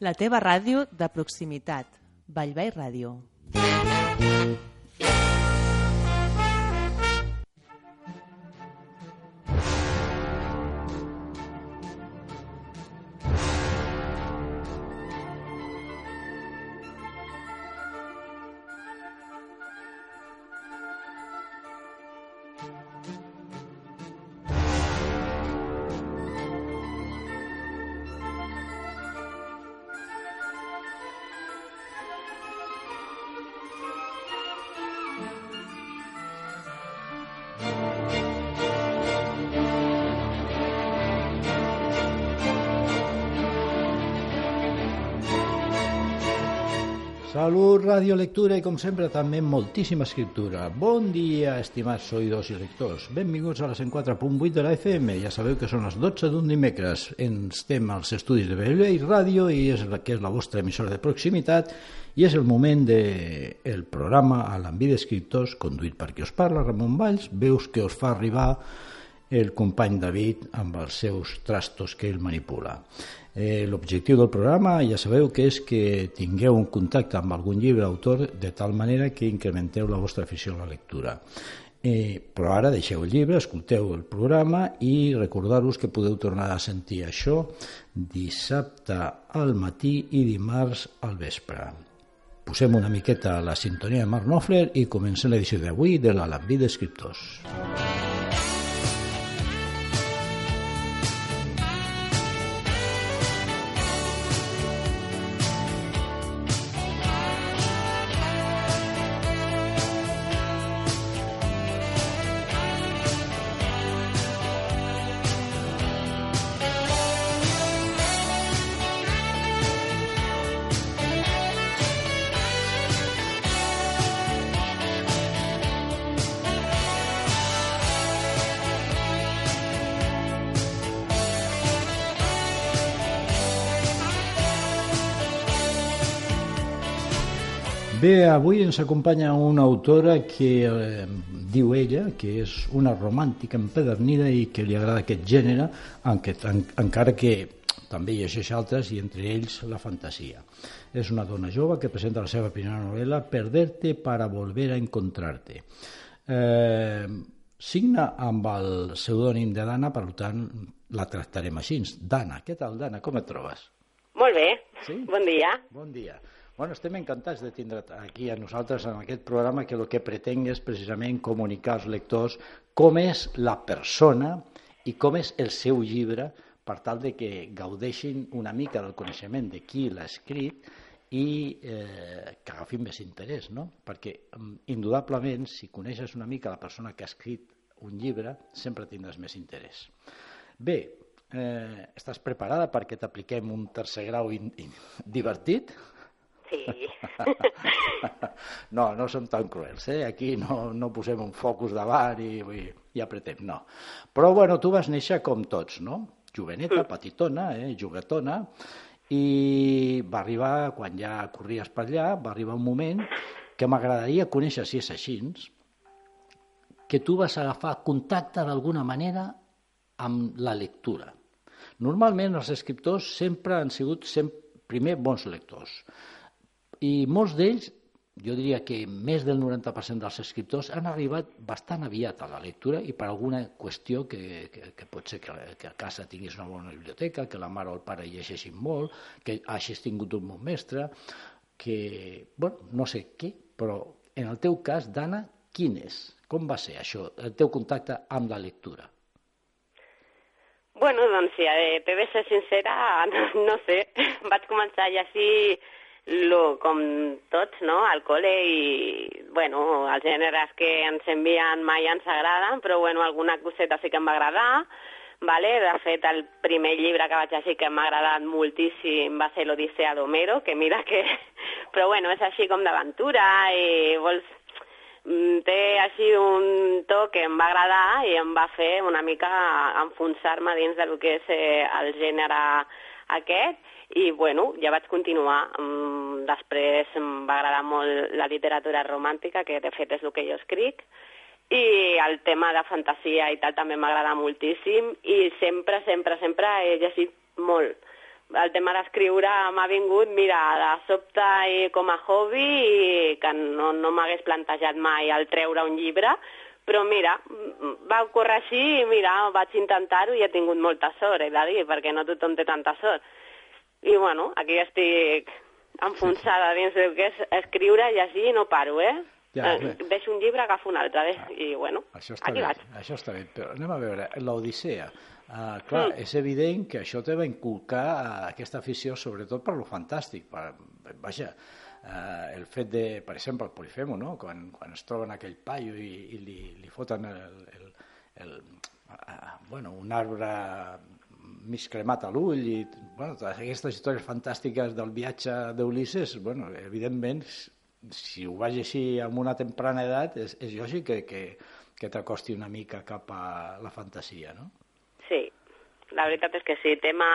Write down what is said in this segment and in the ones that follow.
La teva ràdio de proximitat. Vallvei Ràdio. Salut, radiolectura i, com sempre, també moltíssima escriptura. Bon dia, estimats oïdors i lectors. Benvinguts a la 104.8 de la FM. Ja sabeu que són les 12 d'un dimecres. Estem als estudis de Bellvei Ràdio i és la que és la vostra emissora de proximitat i és el moment del de programa a l'envi d'escriptors conduït per qui us parla, Ramon Valls, veus que us fa arribar el company David amb els seus trastos que ell manipula. Eh, L'objectiu del programa ja sabeu que és que tingueu un contacte amb algun llibre autor de tal manera que incrementeu la vostra afició a la lectura. Eh, però ara deixeu el llibre, escolteu el programa i recordar-vos que podeu tornar a sentir això dissabte al matí i dimarts al vespre. Posem una miqueta la sintonia de Mark Knopfler i comencem l'edició d'avui de l'Alambí d'Escriptors. Música Bé, avui ens acompanya una autora que eh, diu ella que és una romàntica empedernida i que li agrada aquest gènere, enque, en, encara que també hi llegeix altres i entre ells la fantasia. És una dona jove que presenta la seva primera novel·la Perderte para volver a encontrarte. Eh, signa amb el pseudònim de Dana, per tant la tractarem així. Dana, què tal Dana, com et trobes? Molt bé, sí? bon dia. Bon dia. Bueno, estem encantats de tindre aquí a nosaltres en aquest programa que el que pretenc és precisament comunicar als lectors com és la persona i com és el seu llibre per tal de que gaudeixin una mica del coneixement de qui l'ha escrit i eh, que agafin més interès, no? Perquè, mm, indudablement, si coneixes una mica la persona que ha escrit un llibre, sempre tindràs més interès. Bé, eh, estàs preparada perquè t'apliquem un tercer grau in, in, divertit? Sí. no, no som tan cruels, eh? Aquí no, no posem un focus davant i, i, i apretem, no. Però, bueno, tu vas néixer com tots, no? Joveneta, mm. petitona, eh? juguetona, i va arribar, quan ja corries per allà, va arribar un moment que m'agradaria conèixer, si és així, que tu vas agafar contacte d'alguna manera amb la lectura. Normalment els escriptors sempre han sigut sempre, primer bons lectors, i molts d'ells, jo diria que més del 90% dels escriptors han arribat bastant aviat a la lectura i per alguna qüestió que, que, que pot ser que, que a casa tinguis una bona biblioteca, que la mare o el pare llegeixin molt, que hagis tingut un bon mestre, que, bueno, no sé què, però en el teu cas, Dana, quin és? Com va ser això, el teu contacte amb la lectura? Bueno, doncs si t'he de ser sincera, no, no sé. Vaig començar a llegir lo, com tots, no?, al col·le i, bueno, els gèneres que ens envien mai ens agraden, però, bueno, alguna coseta sí que em va agradar, vale? De fet, el primer llibre que vaig llegir que m'ha agradat moltíssim va ser l'Odissea d'Homero, que mira que... Però bueno, és així com d'aventura i vols... Mm, té així un to que em va agradar i em va fer una mica enfonsar-me dins del que és eh, el gènere aquest i bueno, ja vaig continuar. Mm, després em va agradar molt la literatura romàntica, que de fet és el que jo escric, i el tema de fantasia i tal també m'agrada moltíssim i sempre, sempre, sempre he llegit molt. el tema d'escriure m'ha vingut, mira, de sobte i com a hobby, i que no, no m'hagués plantejat mai el treure un llibre, però mira, va ocórrer així i mira, vaig intentar-ho i he tingut molta sort, he de dir, perquè no tothom té tanta sort. I bueno, aquí estic enfonsada dins del que és escriure, llegir i no paro, eh? Ja, eh, deixo un llibre, agafo un altre, eh? i bueno, Això està aquí bé, vaig. això està bé, però anem a veure, l'Odissea, uh, clar, Mm. és evident que això te va inculcar uh, aquesta afició sobretot per lo fantàstic, per, vaja, uh, el fet de, per exemple, el Polifemo, no? quan, quan es troben aquell paio i, i li, li foten el, el, el, uh, bueno, un arbre mig cremat a l'ull i bueno, totes aquestes històries fantàstiques del viatge d'Ulisses, bueno, evidentment, si ho vaig així amb una temprana edat, és, és lògic que, que, que t'acosti una mica cap a la fantasia, no? Sí, la veritat és que sí. Tema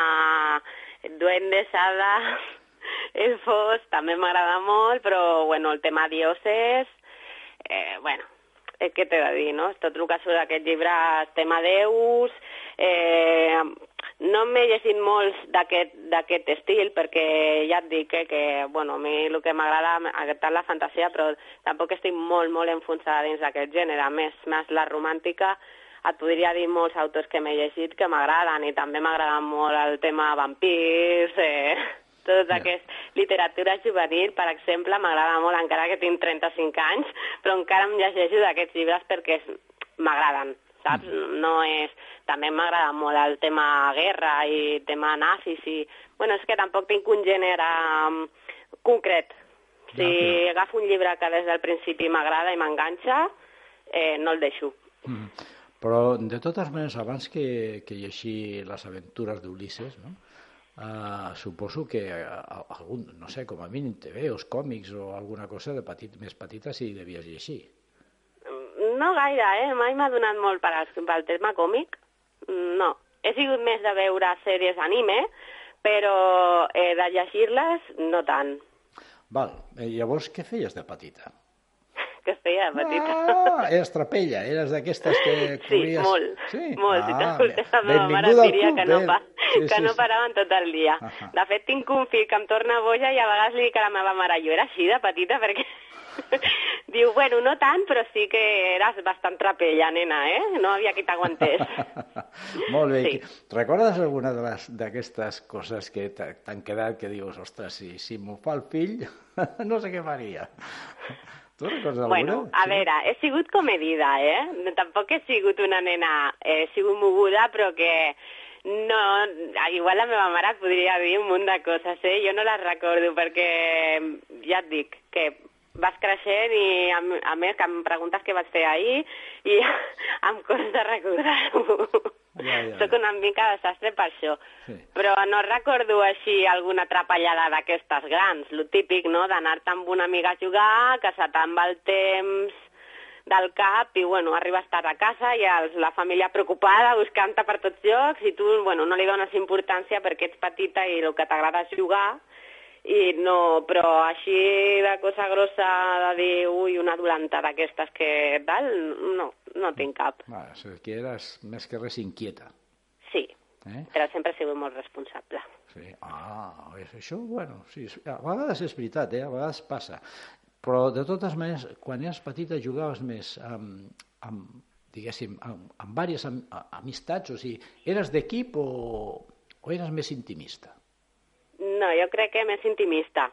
duendes, hadas, elfos, també m'agrada molt, però bueno, el tema dioses, eh, bueno, eh, què t'he de dir, no? Tot el que surt d'aquest llibre és tema déus, eh, no m'he llegit molts d'aquest estil perquè ja et dic eh, que bueno, a mi el que m'agrada és la fantasia però tampoc estic molt, molt enfonsada dins d'aquest gènere, més, més la romàntica et podria dir molts autors que m'he llegit que m'agraden i també m'agrada molt el tema vampirs, eh, tot Ja. aquest literatura juvenil, per exemple, m'agrada molt, encara que tinc 35 anys, però encara em llegeixo d'aquests llibres perquè m'agraden, saps? No és... També m'agrada molt el tema guerra i tema nazis i... Bueno, és que tampoc tinc un gènere um, concret. Si Ja, agafo un llibre que des del principi m'agrada i m'enganxa, eh, no el deixo. Mm. Però, de totes maneres, abans que, que llegir les aventures d'Ulisses, no? Uh, suposo que uh, algun, no sé, com a mínim TVs, còmics o alguna cosa de petit, més petita si devies llegir. No gaire, eh? Mai m'ha donat molt per al, pel tema còmic. No. He sigut més de veure sèries anime, però eh, de llegir-les no tant. Val, eh, llavors què feies de petita? Que feia petita. Ah, eres trapella, eres d'aquestes que Sí, corries... molt, Sí? molt. Si Ah, t'escoltés la meva mare et diria club, que no, eh? pa, Sí, que sí, no sí. paraven tot el dia. Ahà. De fet, tinc un fill que em torna boja i a vegades li dic a la meva mare, jo era així de petita perquè... Diu, bueno, no tant, però sí que eres bastant trapella, nena, eh? No havia qui t'aguantés. Molt bé. Sí. Recordes alguna d'aquestes coses que t'ha- t'han quedat que dius, ostres, si, si m'ho fa el fill, no sé què faria. Tu recordes alguna? Bueno, a Sí? veure, he sigut comedida, eh? Tampoc he sigut una nena, eh, he sigut moguda, però que no... Igual la meva mare et podria dir un munt de coses, eh? Jo no les recordo perquè, ja et dic, que vas creixent i a, a més que em preguntes què vaig fer ahir i em costa recordar-ho. Ja, ja. Soc una mica desastre per això. Sí. Però no recordo així alguna atrapallada d'aquestes grans, lo típic, no?, d'anar-te amb una amiga a jugar, que se te'n va el temps del cap i, bueno, arribes tard a casa i els, la família preocupada buscant-te per tots llocs i tu, bueno, no li dones importància perquè ets petita i el que t'agrada és jugar i no, però així de cosa grossa de dir, ui, una dolenta d'aquestes que tal, no, no tinc cap. Vale, o sigui, que eres més que res inquieta. Sí, Eh? però sempre he sigut molt responsable. Sí. Ah, és això, bueno, sí, a vegades és veritat, eh? a vegades passa. Però, de totes maneres, quan eres petita jugaves més amb, amb diguéssim, amb, amb diverses am, amistats, o sigui, eres d'equip o, o eres més intimista? No, jo crec que més intimista.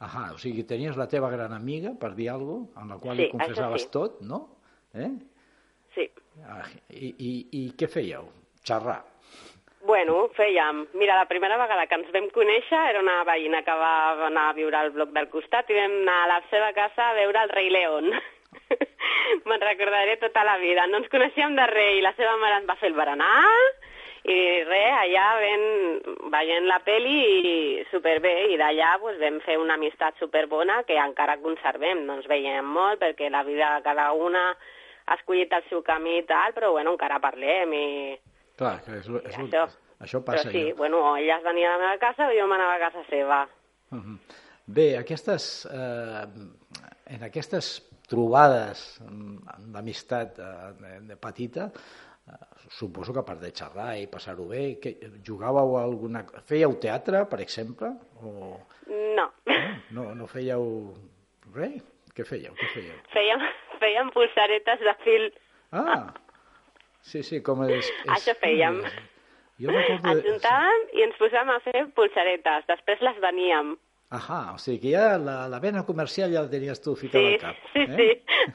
Ahà, o sigui, tenies la teva gran amiga, per dir alguna cosa, amb la qual Sí, li confessaves sí. tot, no? Eh? Sí. Ah, i, i, I què fèieu? Xerrar. Bueno, fèiem... Mira, la primera vegada que ens vam conèixer era una veïna que va anar a viure al bloc del costat i vam anar a la seva casa a veure el rei León. Me'n recordaré tota la vida. No ens coneixíem de res i la seva mare ens va fer el berenar i res, allà ven, veient la peli i superbé i d'allà pues, vam fer una amistat superbona que encara conservem, no ens veiem molt perquè la vida de cada una ha escollit el seu camí i tal, però bueno, encara parlem i Clar, és, és, lo- això. això passa Però sí, ja. bueno, ella es venia a la meva casa o jo m'anava a casa seva. Mhm. Bé, aquestes, eh, en aquestes trobades mm, d'amistat eh, petita, suposo que a part de xerrar i passar-ho bé, que jugàveu a alguna... Fèieu teatre, per exemple? O... No. No, no fèieu res? Què fèieu? Què fèieu? Fèiem, fèiem pulsaretes de fil. Ah, sí, sí, com és... és... Això fèiem. Jo recordo... Ens juntàvem i ens posàvem a fer pulsaretes. Després les veníem. Ahà, o sigui que ja la, la vena comercial ja la tenies tu ficada Sí, al cap. sí, eh? sí.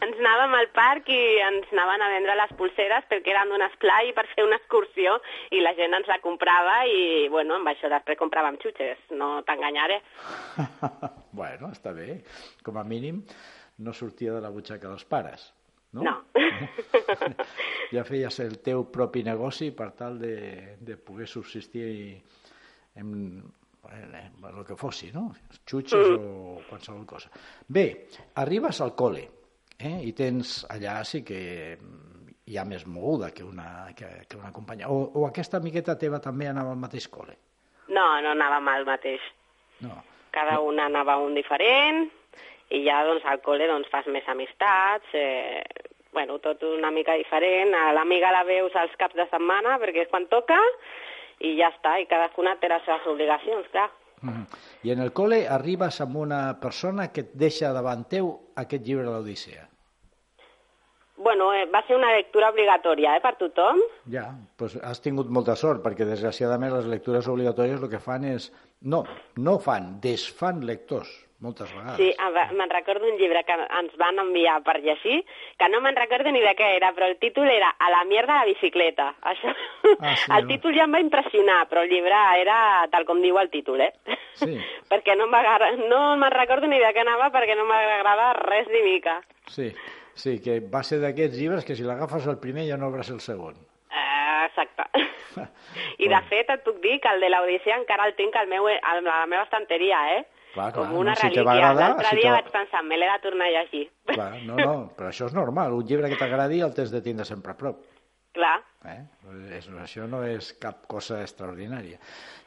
Ens anàvem al parc i ens anaven a vendre les pulseres perquè eren d'un esplai per fer una excursió i la gent ens la comprava i, bueno, amb això després compràvem xutxes, no t'enganyaré. bueno, està bé. Com a mínim no sortia de la butxaca dels pares, no? No. ja feies el teu propi negoci per tal de, de poder subsistir en, en el que fossi, no? Xutxes mm. o qualsevol cosa. Bé, arribes al col·le eh? i tens allà sí que hi ha més moguda que una, que, que una companya. O, o aquesta amigueta teva també anava al mateix col·le? No, no anàvem al mateix. No. Cada una anava un diferent i ja doncs al col·le doncs, fas més amistats, eh, bueno, tot una mica diferent. A l'amiga la veus als caps de setmana perquè és quan toca i ja està, i cadascuna té les seves obligacions, clar. Mm. I en el col·le arribes amb una persona que et deixa davant teu aquest llibre de l'Odissea. Bueno, eh, va ser una lectura obligatòria eh, per tothom. Ja, doncs has tingut molta sort, perquè desgraciadament les lectures obligatòries el que fan és... No, no fan, desfan lectors, moltes vegades. Sí, va- me'n recordo un llibre que ens van enviar per llegir, que no me'n recordo ni de què era, però el títol era A la mierda la bicicleta. Això... Ah, sí, el no? títol ja em va impressionar, però el llibre era tal com diu el títol, eh? Sí. perquè no m'agrada, no me'n recordo ni de què anava perquè no m'agradava res ni mica. Sí, sí, que va ser d'aquests llibres que si l'agafes el primer ja no obràs el segon. Eh, exacte. I de Bueno. fet et puc dir que el de l'Odissea encara el tinc al meu, a la meva estanteria, eh? Clar, clar, Com una no, si te va relíquia. L'altre si dia te- vaig pensar, me l'he de tornar a llegir. Clar, no, no, però això és normal. Un llibre que t'agradi el tens de tindre sempre a prop. Clar. Eh? És, això no és cap cosa extraordinària.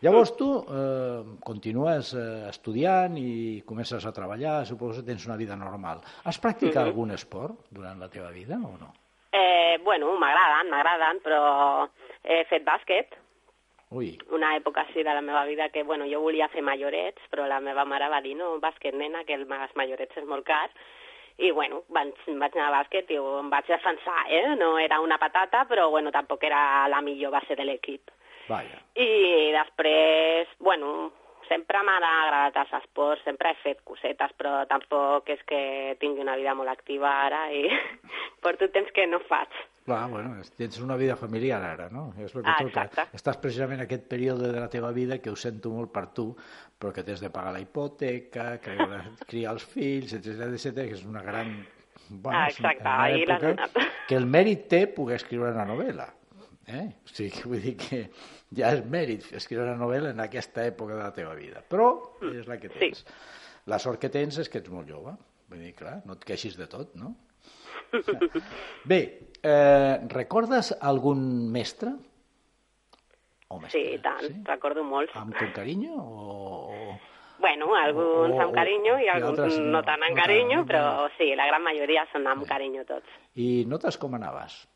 Llavors tu eh, continues eh, estudiant i comences a treballar, suposo que tens una vida normal. Has practicat Mhm. algun esport durant la teva vida o no? Eh, bueno, m'agraden, m'agraden, però he fet bàsquet, Ui, una època així de la meva vida que, bueno, jo volia fer majorets, però la meva mare va dir, no, bàsquet, nena, que el els majorets és molt car, i, bueno, vaig, vaig anar a bàsquet i em vaig defensar, eh? No era una patata, però, bueno, tampoc era la millor base de l'equip. vaja. I després, bueno, sempre m'han agradat els esports, sempre he fet cosetes, però tampoc és que tingui una vida molt activa ara i porto temps que no faig. Clar, bueno, tens una vida familiar ara, no? És el que Ah, toca. exacte. Estàs precisament en aquest període de la teva vida que ho sento molt per tu, però que tens de pagar la hipoteca, de criar els fills, etc etc que és una gran... Bueno, Ah, exacte, ahí l'has donat. Que el mèrit té poder escriure una novel·la. Eh? O sigui, que vull dir que ja és mèrit escriure una novel·la en aquesta època de la teva vida. Però és la que tens. La sort que tens és que ets molt jove. Vull dir, clar, no et queixis de tot, no? Bé, eh, recordes algun mestre? O mestre, Sí, tant, recordo molts. Amb con carinyo o... Bueno, alguns o- amb carinyo i i alguns no, no tant amb no tant, carinyo, no? però sí, la gran majoria són amb carinyo tots. I notes com anaves?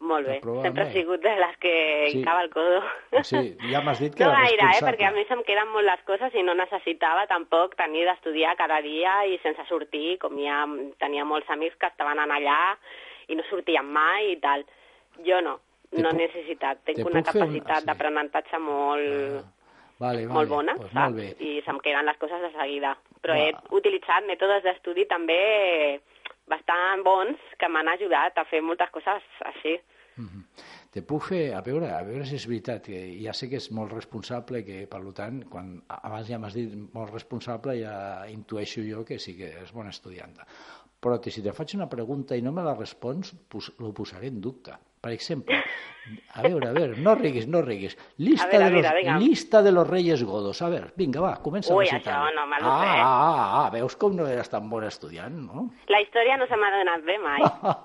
Molt bé, prova sempre he sigut de les que Sí. hincava el codo. Sí, ja m'has dit que no gaire, eh, perquè a mi se'm queden molt les coses i no necessitava tampoc tenir d'estudiar cada dia i sense sortir, com ja tenia molts amics que estaven en allà i no sortien mai i tal. Jo no, Te no he necessitat. Tinc una fer un- capacitat sí. d'aprenentatge molt... Ah, vale, vale. molt bona, pues saps? molt bé. I se'm queden les coses de seguida. Però Va. he utilitzat mètodes d'estudi també bastant bons que m'han ajudat a fer moltes coses així. Mhm. Te puc fer, a veure, a veure si és veritat, que ja sé que és molt responsable, que per tant, quan abans ja m'has dit molt responsable, ja intueixo jo que sí que és bona estudianta. Però que si te faig una pregunta i no me la respons, pues, lo posaré en dubte. Per exemple, a veure, a veure, no riguis, no riguis. Lista, A veure, de, los, vinga. lista de los Reyes Godos. A veure, vinga, va, comença Ui, a recitar. això no me lo ah, sé. Ah, ah, ah, veus com no eres tan bon estudiant, no? La història no se m'ha donat bé mai.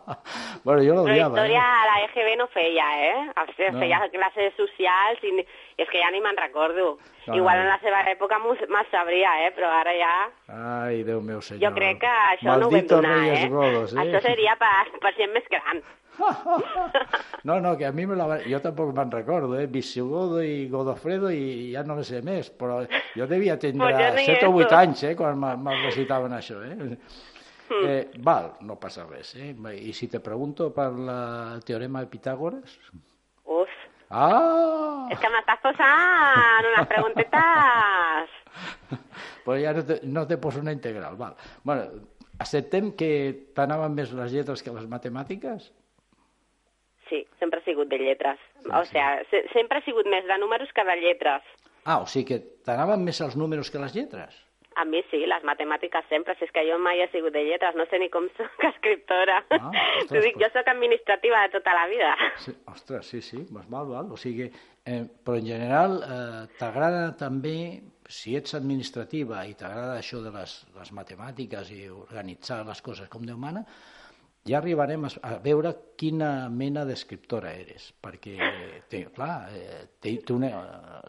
bueno, jo l'odiava. història Eh? a la EGB no feia, eh? O sigui, No. Feia classes socials i és que ja ni me'n recordo. No, Igual en la seva època me'l sabria, eh? Però ara ja... Ai, Déu meu senyor. Jo crec que això no ho vam donar, Reyes eh? Godos, eh? Això seria per, per gent més gran. No, no, que a mi me la... va- jo tampoc me'n recordo, eh? Visigodo i Godofredo i ja no me sé més, però jo devia Pues tindre ni 7 o 8 eso. anys, eh? Quan me, me recitaven això, eh? eh? Val, no passa res, eh? I si te pregunto per la teorema de Pitàgores? Uf, Ah! és que m'estàs posant unes preguntetes. Pues ja no te, no te poso una integral, val. Bueno, acceptem que t'anaven més les lletres que les matemàtiques? Sí, sempre he sigut de lletres. O sigui, se sempre he sigut més de números que de lletres. Ah, o sigui que t'anaven més els números que les lletres? A mi sí, les matemàtiques sempre, si és que jo mai he sigut de lletres, no sé ni com soc escriptora. Ah, ostres, T'ho dic, jo sóc administrativa de tota la vida. Sí, ostres, sí, sí, doncs val, val. O sigui, eh, però en general eh, t'agrada també, si ets administrativa i t'agrada això de les, les matemàtiques i organitzar les coses com Déu mana, ja arribarem a, veure quina mena d'escriptora eres, perquè, té, clar, eh, té, té una,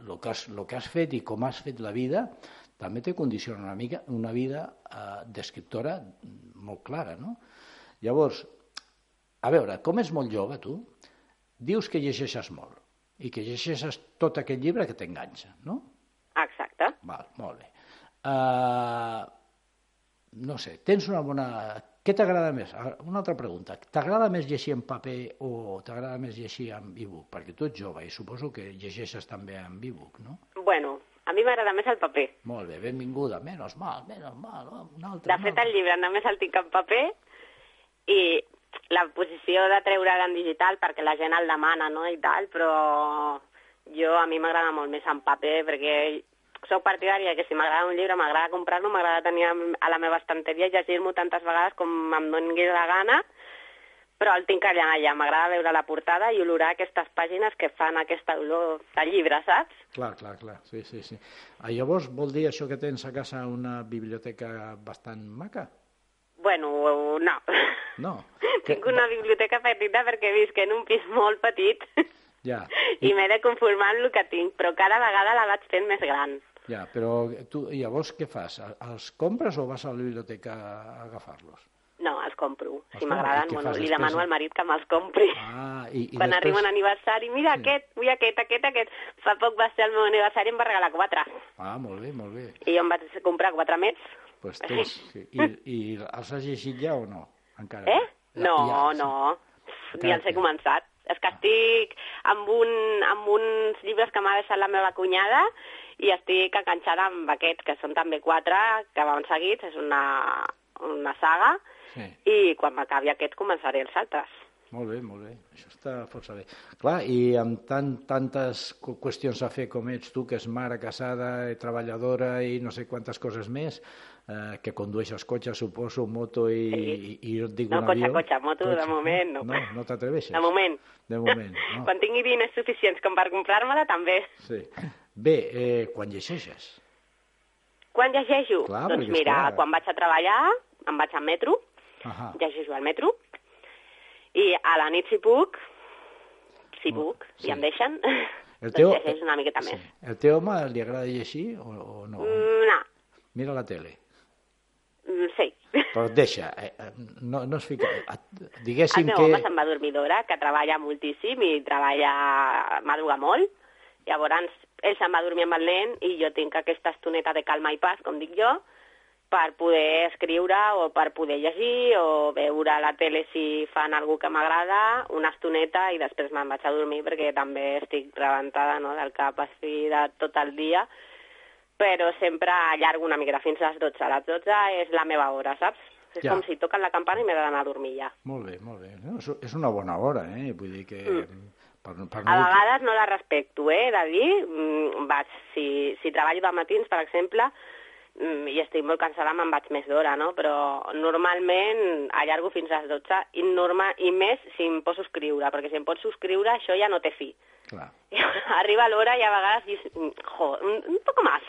el, que has, el que has fet i com has fet la vida també te condiciona una mica una vida eh, d'escriptora molt clara, no? Llavors, a veure, com és molt jove, tu, dius que llegeixes molt i que llegeixes tot aquest llibre que t'enganxa, no? Exacte. Val, molt bé. Uh, no sé, tens una bona... Què t'agrada més? Ah, Una altra pregunta. T'agrada més llegir en paper o t'agrada més llegir en e-book? Perquè tu ets jove i suposo que llegeixes també en e-book, no? Bueno, a mi m'agrada més el paper. Molt bé, benvinguda. Menos mal, menos mal. oh, Un altre, De fet, el llibre només el tinc en paper i la posició de treure'l en digital perquè la gent el demana, no?, i tal, però jo a mi m'agrada molt més en paper perquè sóc partidària que si m'agrada un llibre m'agrada comprar-lo, m'agrada tenir a la meva estanteria i llegir-m'ho tantes vegades com em doni la gana, però el tinc allà, allà. M'agrada veure la portada i olorar aquestes pàgines que fan aquesta olor de llibre, saps? Clar, clar, clar, sí, sí, sí. Ah, llavors vol dir això que tens a casa una biblioteca bastant maca? Bueno, no. No. Tinc una biblioteca petita perquè visc en un pis molt petit Ja, i m'he de conformar amb el que tinc, però cada vegada la vaig fent més gran. ja, però tu llavors què fas? Els compres o vas a la biblioteca a agafar-los? No, els compro. Si m'agraden, bueno, li després? demano al marit que me'ls compri. Ah, i, i Quan després... arriba un aniversari, mira Sí. aquest, vull aquest, aquest, aquest. Fa poc va ser el meu aniversari i em va regalar quatre. Ah, molt bé, molt bé. I jo em vaig comprar quatre més. Pues tens... sí. I, I els has llegit ja o no? Encara Eh? Ja- No, ja, sí. no. Ni Encara els he sí. començat. És que estic amb, un, amb uns llibres que m'ha deixat la meva cunyada i estic enganxada amb aquests, que són també quatre, que van seguits, és una, una saga, Sí. i quan m'acabi aquest començaré els altres. Molt bé, molt bé. Això està força bé. Clar, i amb tant, tantes qüestions a fer com ets tu, que és mare casada, i treballadora i no sé quantes coses més, eh, que condueixes cotxe, suposo, moto i, Sí. i, i jo et dic No, un cotxe, avió. cotxe, moto, de moment, no. No, no t'atreveixes? De moment. De moment, no. Quan tingui diners suficients com per comprar-me-la, també. Sí. Bé, eh, quan llegeixes? Quan llegeixo? Clar, doncs mira, esclar. quan vaig a treballar, em vaig al metro, Ahà. llegeixo al metro, i a la nit si puc, si puc, sí. i em deixen, El doncs teu, llegeixo una miqueta sí. més. El teu home li agrada llegir o, o no? Mm, no, Mira la tele. mm, sí. Però deixa, eh, eh, no, no es fica... et- El Diguéssim meu que... home se'n va dormir d'hora, que treballa moltíssim i treballa, madruga molt. Llavors, ell se'n va dormir amb el nen i jo tinc aquesta estoneta de calma i pas, com dic jo, per poder escriure o per poder llegir o veure a la tele si fan algú que m'agrada, una estoneta i després me'n vaig a dormir perquè també estic rebentada no, del cap així de tot el dia però sempre allargo una mica fins a les 12. A les 12 és la meva hora, saps? És Ja. com si toquen la campana i m'he d'anar a dormir ja. Molt bé, molt bé. No, és- una bona hora, eh? Vull dir que... Per, per A vegades no la respecto, eh, de dir, mm, vaig, si, si treballo de matins, per exemple, mm, i estic molt cansada, me'n vaig més d'hora, no? Però normalment allargo fins a les 12 i, norma, i més si em poso a escriure, perquè si em pots escriure això ja no té fi. Clar. Arriba l'hora i a vegades dius, mm, jo, un, un poc més,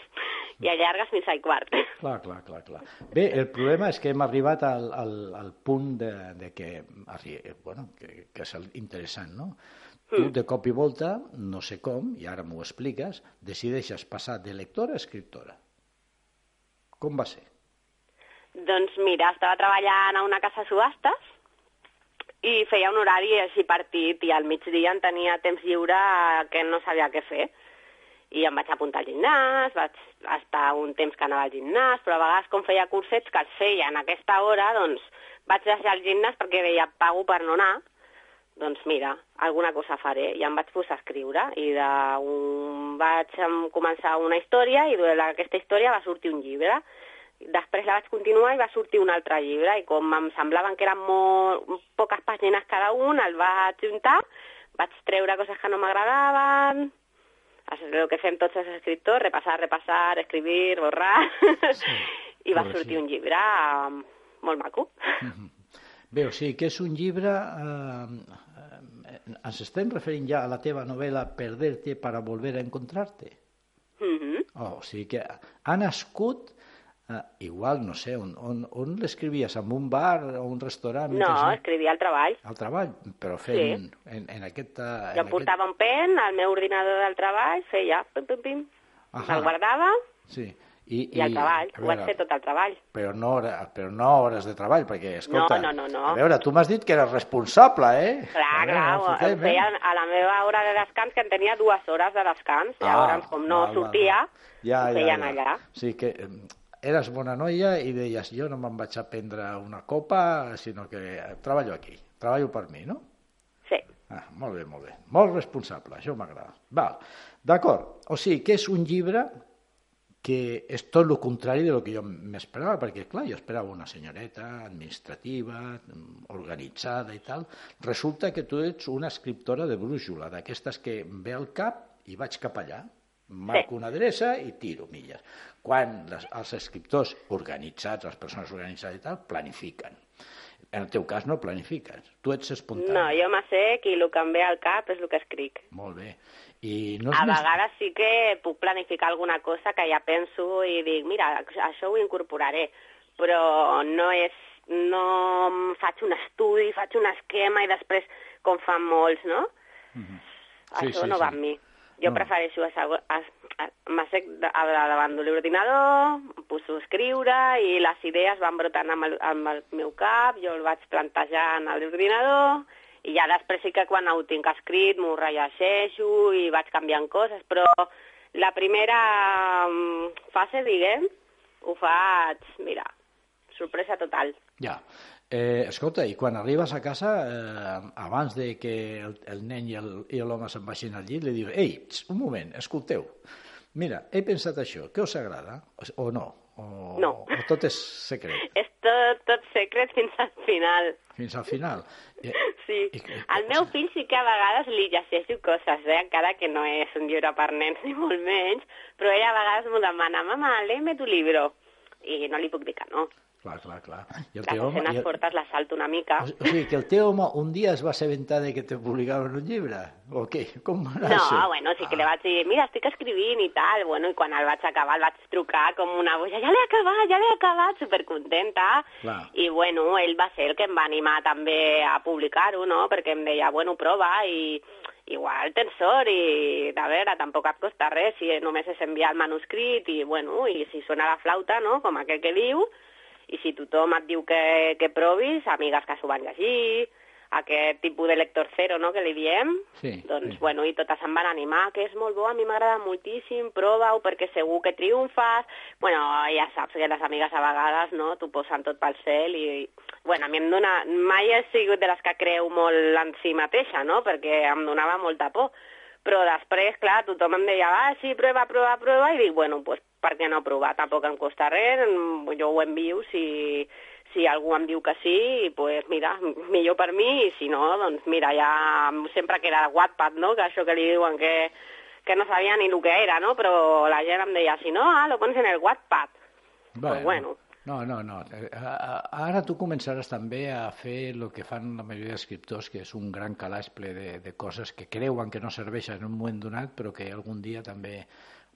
i allargues fins al quart. Clar, clar, clar, clar. Bé, el problema és que hem arribat al, al, al punt de, de que, arri- bueno, que, que és interessant, no? Tu, de cop i volta, no sé com, i ara m'ho expliques, decideixes passar de lectora a escriptora. Com va ser? Doncs mira, estava treballant a una casa de subhastes i feia un horari així partit i al migdia en tenia temps lliure que no sabia què fer. I em vaig apuntar al gimnàs, vaig estar un temps que anava al gimnàs, però a vegades com feia cursets que els feia en aquesta hora, doncs vaig deixar el gimnàs perquè deia pago per no anar, doncs mira, alguna cosa faré. I em vaig posar a escriure i de un... vaig començar una història i d'aquesta història va sortir un llibre Després la vaig continuar i va sortir un altre llibre i com em semblaven que eren molt, poques pàgines cada un, el vaig juntar, vaig treure coses que no m'agradaven, el que fem tots els escriptors, repassar, repassar, escriure, borrar, sí, i va sortir sí. un llibre um, molt maco. Mm -hmm. Bé, o sigui que és un llibre... Eh, eh, ens estem referint ja a la teva novel·la Perderte para volver a encontrarte? Mm -hmm. oh, o sigui que ha nascut Ah, igual, no sé, on, on, on l'escrivies? En un bar o un restaurant? No, escrivia al treball. Al treball, però fent... Sí. En, en aquest... En jo portava aquest... un pen al meu ordinador del treball, feia pim, pim, pim, el guardava sí. I, i, i al treball, ho vaig fer tot el treball. Però no, però no hores de treball, perquè, escolta... No, no, no, no. A veure, tu m'has dit que eres responsable, eh? Clar, veure, clar, no fotem, eh? feia a la meva hora de descans, que en tenia dues hores de descans, ah, llavors, com no val, sortia, val. Ja, ja, feien ja. allà. Sí, que eres bona noia i deies jo no me'n vaig a prendre una copa, sinó que treballo aquí, treballo per mi, no? Sí. Ah, molt bé, molt bé. Molt responsable, això m'agrada. Val, d'acord. O sigui, que és un llibre que és tot el contrari de lo que jo m'esperava, perquè, clar, jo esperava una senyoreta administrativa, organitzada i tal. Resulta que tu ets una escriptora de brújula, d'aquestes que ve al cap i vaig cap allà marco una adreça i tiro milles. Quan les, els escriptors organitzats, les persones organitzades i tal, planifiquen. En el teu cas no planifiques, tu ets espontani. No, jo m'assec i el que em ve al cap és el que escric. Molt bé. I no a més... vegades sí que puc planificar alguna cosa que ja penso i dic, mira, això ho incorporaré, però no és no faig un estudi, faig un esquema i després, com fan molts, no? Mm -hmm. Sí, Això sí, no sí. va amb mi. Jo no. prefereixo m'assec davant de l'ordinador, em poso a escriure i les idees van brotant amb el, amb el meu cap, jo el vaig plantejant a l'ordinador i ja després sí que quan ho tinc escrit m'ho rellegeixo i vaig canviant coses, però la primera mm, fase, diguem, ho faig, mira, sorpresa total. Ja. Eh, escolta, i quan arribes a casa, eh, abans de que el, el nen i l'home se'n vagin al llit, li dius, ei, un moment, escolteu, mira, he pensat això, què us agrada? O no? O, no. o tot és secret? és tot, tot secret fins al final. Fins al final? I, sí. I, i, al meu fill sí que a vegades li llegeixo coses, eh? encara que no és un llibre per nens ni molt menys, però ella a vegades m'ho demana, mama, léeme tu libro. I no li puc dir que no. Clar, clar, clar. I el teu home, les salto una mica. O, o sigui, que el teu home un dia es va assabentar de que te publicaven un llibre? O què? Com va anar No, això? bueno, sí que ah. li vaig dir, mira, estic escrivint i tal. Bueno, i quan el vaig acabar el vaig trucar com una boja, ja l'he acabat, ja l'he acabat, supercontenta. Clar. I bueno, ell va ser el que em va animar també a publicar-ho, no? Perquè em deia, bueno, prova i igual tens sort i, a veure, tampoc et costa res si només és enviar el manuscrit i, bueno, i si sona la flauta, no?, com aquell que diu, i si tothom et diu que, que provis, amigues que s'ho van llegir, aquest tipus de lector zero, no?, que li diem, sí, doncs, sí. bueno, i totes em van animar, que és molt bo, a mi m'agrada moltíssim, prova-ho, perquè segur que triomfes, bueno, ja saps que les amigues a vegades, no?, t'ho posen tot pel cel i, bueno, a mi em dona... Mai he sigut de les que creu molt en si mateixa, no?, perquè em donava molta por, però després, clar, tothom em deia, ah, sí, prova, prova, prova, i dic, bueno, pues, per què no provar? Tampoc em costa res, jo ho envio si, si algú em diu que sí, pues mira, millor per mi, i si no, doncs mira, ja sempre queda Wattpad, no?, que això que li diuen que, que no sabia ni el que era, no?, però la gent em deia, si no, ah, lo pones en el Wattpad. Bueno, pues bueno. No, no, no. Ara tu començaràs també a fer el que fan la majoria d'escriptors, que és un gran calaix ple de, de coses que creuen que no serveixen en un moment donat, però que algun dia també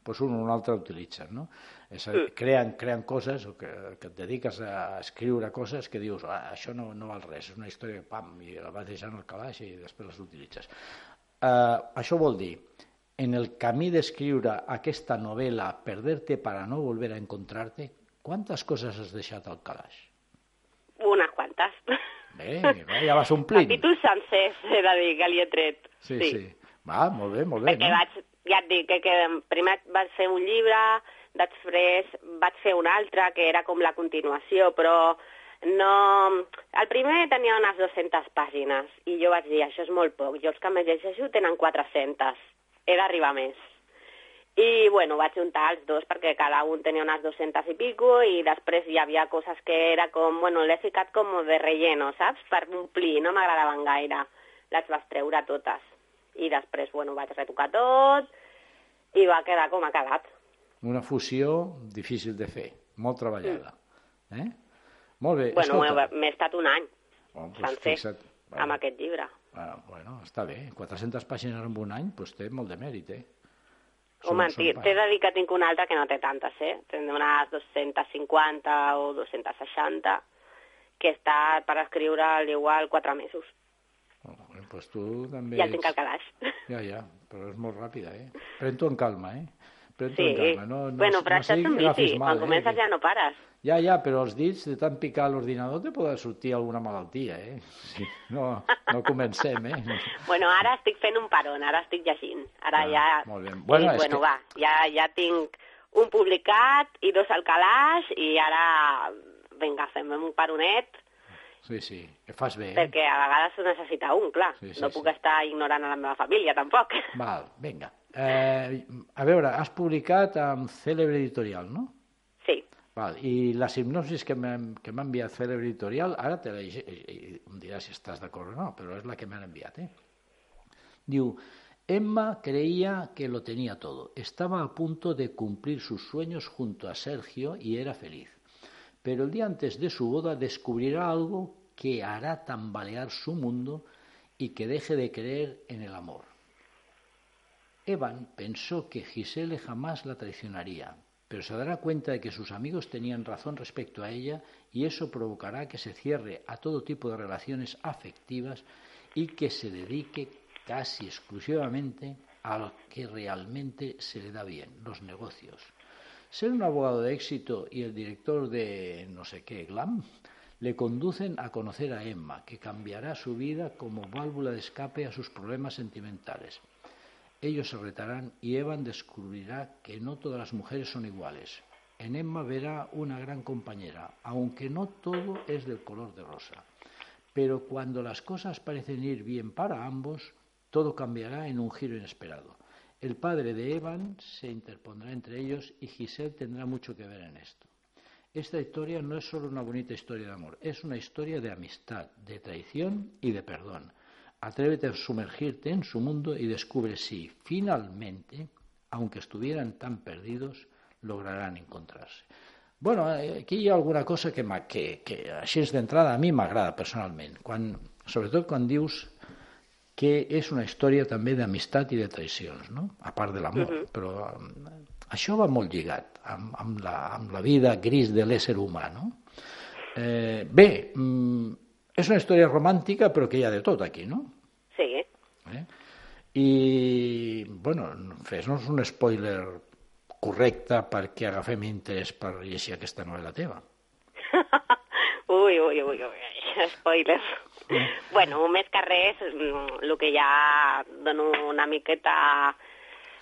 pues un o un altre utilitzen, no? És a dir, creen, creen coses, o que, que et dediques a escriure coses que dius, ah, això no, no val res, és una història, pam, i la vas deixant al calaix i després les utilitzes. Uh, això vol dir, en el camí d'escriure aquesta novel·la, Perderte para no volver a encontrarte, quantes coses has deixat al calaix? Unes quantes. Bé, bé ja vas omplint. Capítols sencers, he de dir, que li he tret. Sí, sí. Va, molt bé, molt bé. Perquè no? vaig, ja et dic, que, que primer vaig fer un llibre, després vaig fer un altre, que era com la continuació, però no... El primer tenia unes 200 pàgines, i jo vaig dir, això és molt poc, jo els que més llegeixo tenen 400, he d'arribar més. I, bueno, vaig juntar els dos perquè cada un tenia unes 200 i pico i després hi havia coses que era com, bueno, l'he ficat com de relleno, saps? Per omplir, no m'agradaven gaire. Les vas treure totes. I després, bueno, vaig retocar tot i va quedar com ha quedat. Una fusió difícil de fer, molt treballada. Eh? Molt bé, Bueno, escolta. m'he estat un any Oh, doncs sencer fixa't. amb aquest llibre. Bueno, bueno, està bé. 400 pàgines en un any, doncs té molt de mèrit, eh? Home, Són- t'he de dir que tinc una altra que no té tantes, eh? Tinc unes 250 o 260 que està per escriure al igual 4 mesos. Bueno, doncs tu també... Ja el tinc ets- al calaix. Ja, ja, però és molt ràpida, eh? Pren-t'ho en calma, eh? Pren-t'ho Sí, en calma. No, no, bueno, però no això és un vici. mal, Quan comences eh? ja no pares. Ja, ja, però els dits de tant picar l'ordinador te poden sortir alguna malaltia, eh? Sí, no, no comencem, eh? Bueno, ara estic fent un peron, ara estic llegint. Ara Ah, ja... molt bé. Bueno, és bueno que- va, ja, ja tinc un publicat i dos al calaix i ara, vinga, fem un peronet Sí, sí, que fas bé, eh? perquè a vegades ho necessita un, clar. Sí, sí, no sí. puc estar ignorant a la meva família, tampoc. Val, vinga. Eh, a veure, has publicat amb Cèlebre Editorial, no? Sí, Val, i la hipnosis que m'ha enviat Cèlebre Editorial, ara te la i em diràs si estàs d'acord o no, però és la que m'han enviat, eh? Diu, Emma creía que lo tenía todo. Estaba a punto de cumplir sus sueños junto a Sergio y era feliz. Pero el día antes de su boda descubrirá algo que hará tambalear su mundo y que deje de creer en el amor. Evan pensó que Gisele jamás la traicionaría, pero se dará cuenta de que sus amigos tenían razón respecto a ella y eso provocará que se cierre a todo tipo de relaciones afectivas y que se dedique casi exclusivamente a lo que realmente se le da bien, los negocios. Ser un abogado de éxito y el director de no sé qué, Glam, le conducen a conocer a Emma, que cambiará su vida como válvula de escape a sus problemas sentimentales. Ellos se retarán y Evan descubrirá que no todas las mujeres son iguales. En Emma verá una gran compañera, aunque no todo es del color de rosa. Pero cuando las cosas parecen ir bien para ambos, todo cambiará en un giro inesperado. El padre de Evan se interpondrá entre ellos y Giselle tendrá mucho que ver en esto. Esta historia no es solo una bonita historia de amor, es una historia de amistad, de traición y de perdón. Atrévete a sumergirte en su mundo y descubre si, finalmente, aunque estuvieran tan perdidos, lograrán encontrarse. Bueno, aquí hi ha alguna cosa que, que, que així d'entrada a mi m'agrada personalment, quan, sobretot quan dius que és una història també d'amistat i de traïcions, no? a part de l'amor, però eh, això va molt lligat amb, amb, la, amb la vida gris de l'ésser humà. No? Eh, bé, mm, és una història romàntica però que hi ha de tot aquí, no? sí. Eh? I, bueno, fes-nos un spoiler correcte perquè agafem interès per llegir aquesta novel·la teva. ui, ui, ui, ui, spoilers. bueno, més que res, mm, el que ja dono una miqueta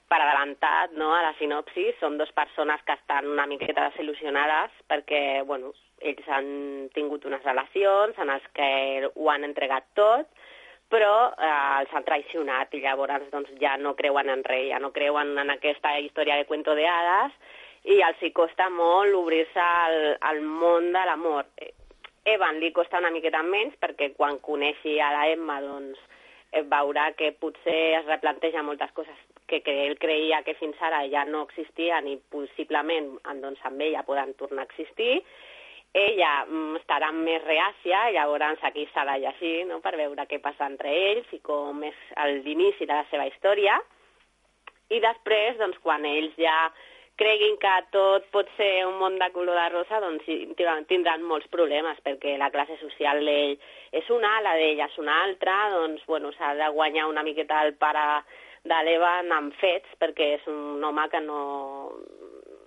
per adelantat no, a la sinopsis són dues persones que estan una miqueta desil·lusionades perquè bueno, ells han tingut unes relacions en les que ho han entregat tot, però eh, els han traicionat i llavors doncs, ja no creuen en res, ja no creuen en aquesta història de cuento de hades i els hi costa molt obrir-se al, al món de l'amor. Evan li costa una miqueta menys perquè quan coneixi a la Emma doncs, eh, veurà que potser es replanteja moltes coses que, que ell creia que fins ara ja no existien i possiblement doncs, amb ella poden tornar a existir. Ella mm, estarà més reàcia, llavors aquí s'ha de llegir no? per veure què passa entre ells i com és l'inici de la seva història. I després, doncs, quan ells ja creguin que tot pot ser un món de color de rosa, doncs tindran molts problemes, perquè la classe social d'ell és una, la d'ella és una altra, doncs, bueno, s'ha de guanyar una miqueta el pare de l'Evan amb fets, perquè és un home que no,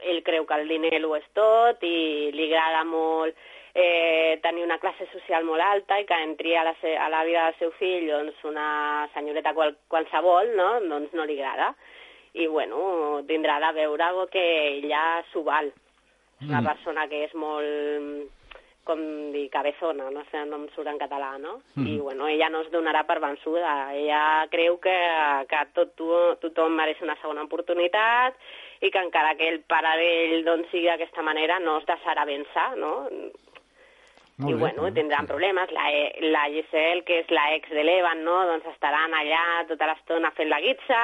ell creu que el diner ho és tot i li agrada molt eh, tenir una classe social molt alta i que entri a la, a la vida del seu fill doncs, una senyoreta qual, qualsevol, no? doncs no li agrada. I, bueno, tindrà de veure que ella s'ho val. És una mm. persona que és molt com dir, cabezona, no sé, no em surt en català, no? Mm. I, bueno, ella no es donarà per vençuda. Ella creu que, que tot, tothom mereix una segona oportunitat i que encara que el pare d'ell doncs, sigui d'aquesta manera no es deixarà vèncer, no? Molt I, bé, bueno, tindran problemes. La, la Giselle, que és la ex de l'Evan, no? Doncs estaran allà tota l'estona fent la guitza,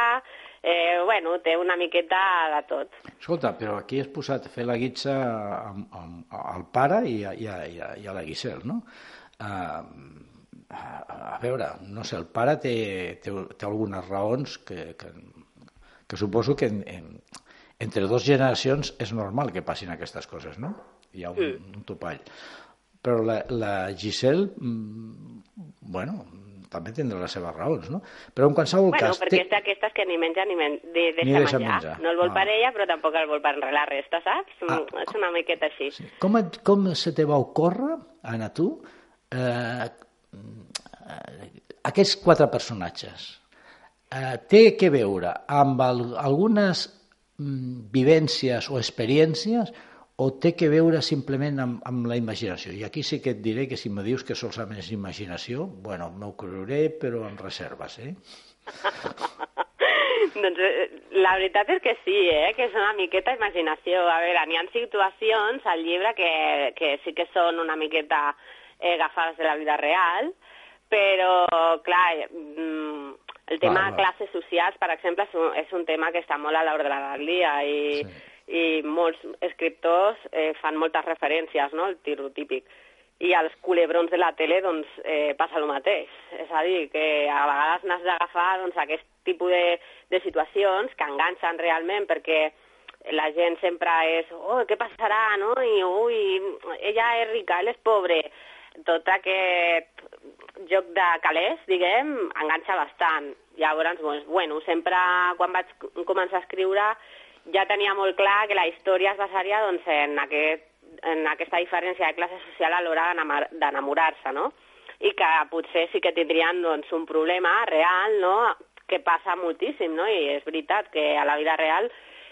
eh, bueno, té una miqueta de tot. Escolta, però aquí has posat fer la guitza amb, amb, al pare i a, i a, i a, i a la Giselle, no? Uh, a, a veure, no sé, el pare té, té, té algunes raons que, que, que suposo que en, en, entre dues generacions és normal que passin aquestes coses, no? Hi ha un, mm. un topall però la, la Giselle, mm, bueno, també tindrà les seves raons, no? Però en qualsevol bueno, cas... Bueno, perquè té... és d'aquestes que ni menja ni, men de, deixa, ni deixa menjar. menjar. No el vol no. per ella, però tampoc el vol per la resta, saps? Ah, és una miqueta així. Sí. Com, et, com se te va ocórrer, Anna, tu, eh, aquests quatre personatges eh, té que veure amb el, algunes mm, vivències o experiències o té que veure simplement amb, amb la imaginació? I aquí sí que et diré que si me dius que solament és imaginació, bueno, m'ho creuré, però amb reserves, eh? doncs eh, la veritat és que sí, eh? que és una miqueta imaginació. A veure, n'hi ha situacions al llibre que, que sí que són una miqueta eh, agafades de la vida real, però, clar, mm, el tema de classes socials, per exemple, és un, és un tema que està molt a l'ordre del dia i... Sí i molts escriptors eh, fan moltes referències, no?, el tirotípic. I als culebrons de la tele, doncs, eh, passa el mateix. És a dir, que a vegades n'has d'agafar doncs, aquest tipus de, de situacions que enganxen realment perquè la gent sempre és, oh, què passarà, no? I, ui, ella és rica, ell és pobre. Tot aquest joc de calés, diguem, enganxa bastant. Llavors, doncs, bueno, sempre quan vaig començar a escriure ja tenia molt clar que la història es basaria doncs, en, aquest, en aquesta diferència de classe social a l'hora d'enamorar-se, no? I que potser sí que tindrien doncs, un problema real, no?, que passa moltíssim, no? I és veritat que a la vida real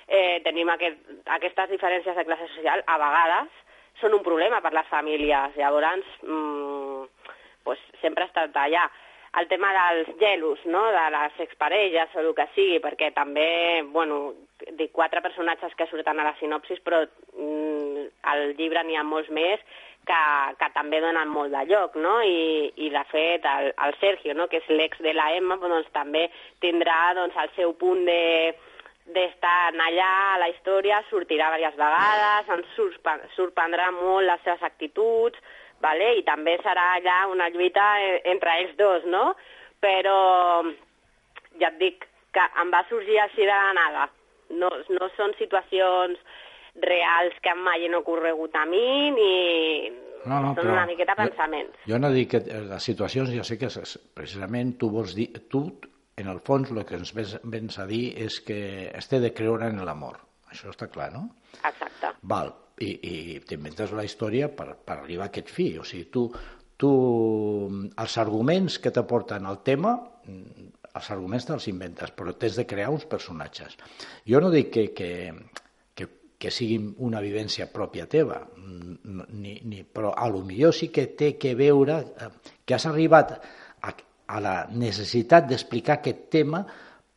eh, tenim aquest, aquestes diferències de classe social a vegades són un problema per les famílies. Llavors, mmm, pues, sempre ha estat allà el tema dels gelos, no?, de les exparelles o el que sigui, perquè també, bueno, dic quatre personatges que surten a la sinopsis, però mm, al llibre n'hi ha molts més que, que també donen molt de lloc, no?, i, i de fet el, el Sergio, no?, que és l'ex de la Emma, doncs també tindrà doncs, el seu punt de d'estar allà a la història, sortirà diverses vegades, ens sorprendrà molt les seves actituds, vale? i també serà allà una lluita eh, entre ells dos, no? Però ja et dic que em va sorgir així de la nada. No, no són situacions reals que mai han ocorregut a mi ni no, no, són una miqueta pensaments. Jo, jo no dic que eh, les situacions, jo sé que precisament tu vols dir, tu en el fons el que ens vens a dir és que es té de creure en l'amor. Això està clar, no? Exacte. Val, i, i t'inventes la història per, per arribar a aquest fi. O sigui, tu, tu els arguments que t'aporten el tema els arguments te'ls inventes, però tens de crear uns personatges. Jo no dic que, que, que, que sigui una vivència pròpia teva, ni, ni, però a lo millor sí que té que veure eh, que has arribat a, a la necessitat d'explicar aquest tema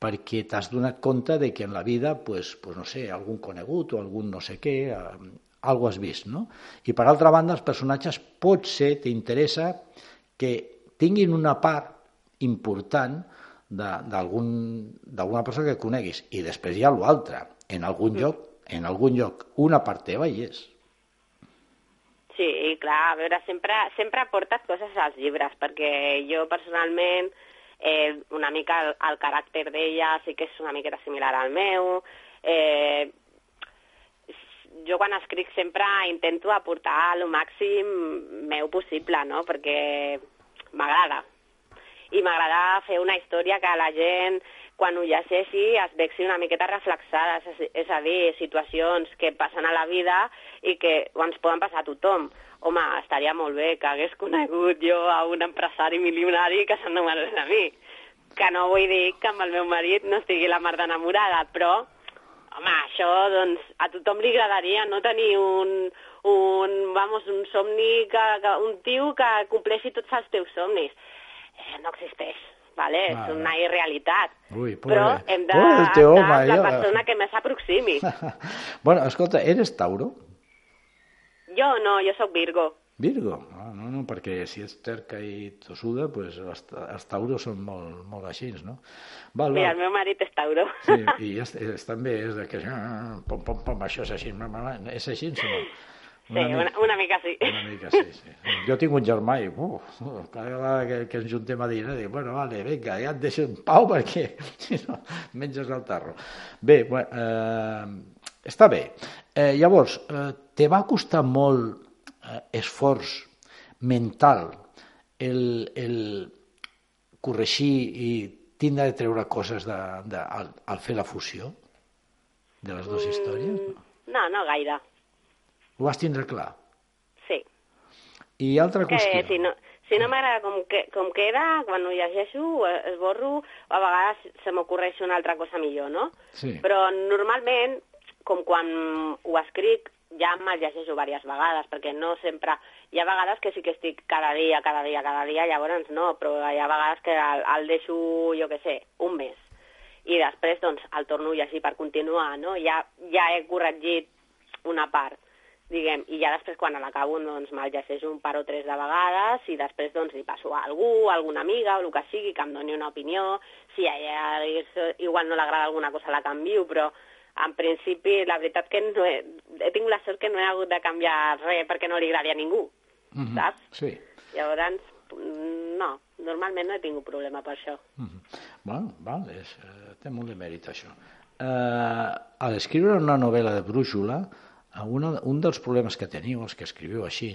perquè t'has donat compte de que en la vida, pues, pues no sé, algun conegut o algun no sé què, eh, algo has vist, no? I per altra banda, els personatges pot ser, t'interessa, que tinguin una part important d'alguna persona que coneguis. I després hi ha l'altre. En algun mm. lloc, en algun lloc, una part teva hi és. Sí, clar, a veure, sempre, sempre portes coses als llibres, perquè jo personalment eh, una mica el, el caràcter d'ella sí que és una miqueta similar al meu, eh, jo quan escric sempre intento aportar el màxim meu possible, no?, perquè m'agrada. I m'agrada fer una història que la gent quan ho llegeixi es vexi una miqueta reflexades, és, és a dir, situacions que passen a la vida i que ens poden passar a tothom. Home, estaria molt bé que hagués conegut jo a un empresari milionari que s'anomenés a mi. Que no vull dir que amb el meu marit no estigui la mar d'enamorada, però, home, això, doncs, a tothom li agradaria no tenir un, un, vamos, un somni, que, que, un tio que compleixi tots els teus somnis. Eh, no existeix, vale? vale. és una irrealitat. Ui, però hem de, teu home, la jo... persona que més s'aproximi. bueno, escolta, eres Tauro? Jo no, jo sóc Virgo. Virgo? Ah, no, no, perquè si ets terca i tossuda, pues els, els tauros són molt, molt així, no? Val, val. Mira, el meu marit és tauro. Sí, i és, és, també és de que... Pom, pom, pom, això és així. És així, sí, no? Sí, una, una, una mica sí. Una mica sí, sí. Jo tinc un germà i uh, cada vegada que, que ens juntem a dinar dic, bueno, vale, vinga, ja et deixo en pau perquè si no menges el tarro. Bé, bueno, eh, està bé. Eh, llavors, eh, te va costar molt eh, esforç mental el, el corregir i tindre de treure coses de, de, al, al fer la fusió de les dues mm, històries? No, no gaire. Ho vas tindre clar? Sí. I altra qüestió? Que si no, si no m'agrada com, que, com queda, quan ho llegeixo, esborro, a vegades se m'ocorreix una altra cosa millor, no? Sí. Però normalment, com quan ho escric, ja me'l llegeixo diverses vegades, perquè no sempre... Hi ha vegades que sí que estic cada dia, cada dia, cada dia, llavors no, però hi ha vegades que el, el deixo, jo què sé, un mes. I després, doncs, el torno a llegir per continuar, no? Ja, ja he corregit una part diguem, i ja després quan l'acabo doncs me'l llegeixo un par o tres de vegades i després doncs li passo a algú, a alguna amiga o el que sigui, que em doni una opinió, si a ella igual no l'agrada alguna cosa la canvio, però en principi la veritat que no he, he tingut la sort que no he hagut de canviar res perquè no li agradi a ningú, mm -hmm. saps? Sí. Llavors, no, normalment no he tingut problema per això. Mm -hmm. Bueno, val, és, eh, té molt de mèrit això. Eh, al escriure una novel·la de brúixola, una, un dels problemes que teniu, els que escriviu així,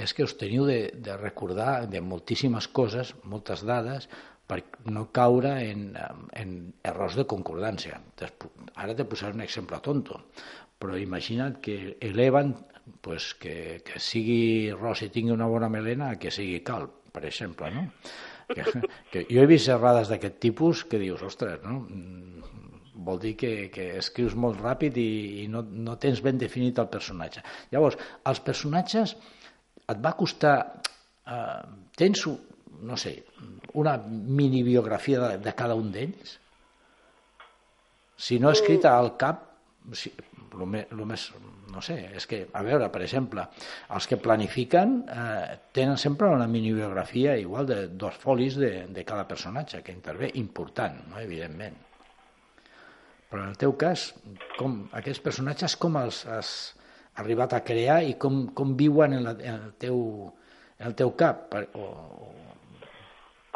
és que us teniu de, de recordar de moltíssimes coses, moltes dades, per no caure en, en errors de concordància. Ara te posaré un exemple tonto, però imagina't que eleven pues, que, que sigui ros i tingui una bona melena que sigui calp, per exemple, no? Que, que jo he vist errades d'aquest tipus que dius, ostres, no? Vol dir que, que escrius molt ràpid i, i no, no tens ben definit el personatge. Llavors, els personatges et va costar... Eh, tens, no sé, una mini biografia de, de cada un d'ells? Si no escrita al cap, si, el més, el més, no sé, és que, a veure, per exemple, els que planifiquen eh, tenen sempre una mini biografia igual de dos folis de, de cada personatge que intervé, important, no? evidentment. Però en el teu cas, com, aquests personatges com els has arribat a crear i com, com viuen en, la, en, el teu, en el teu cap? O, o...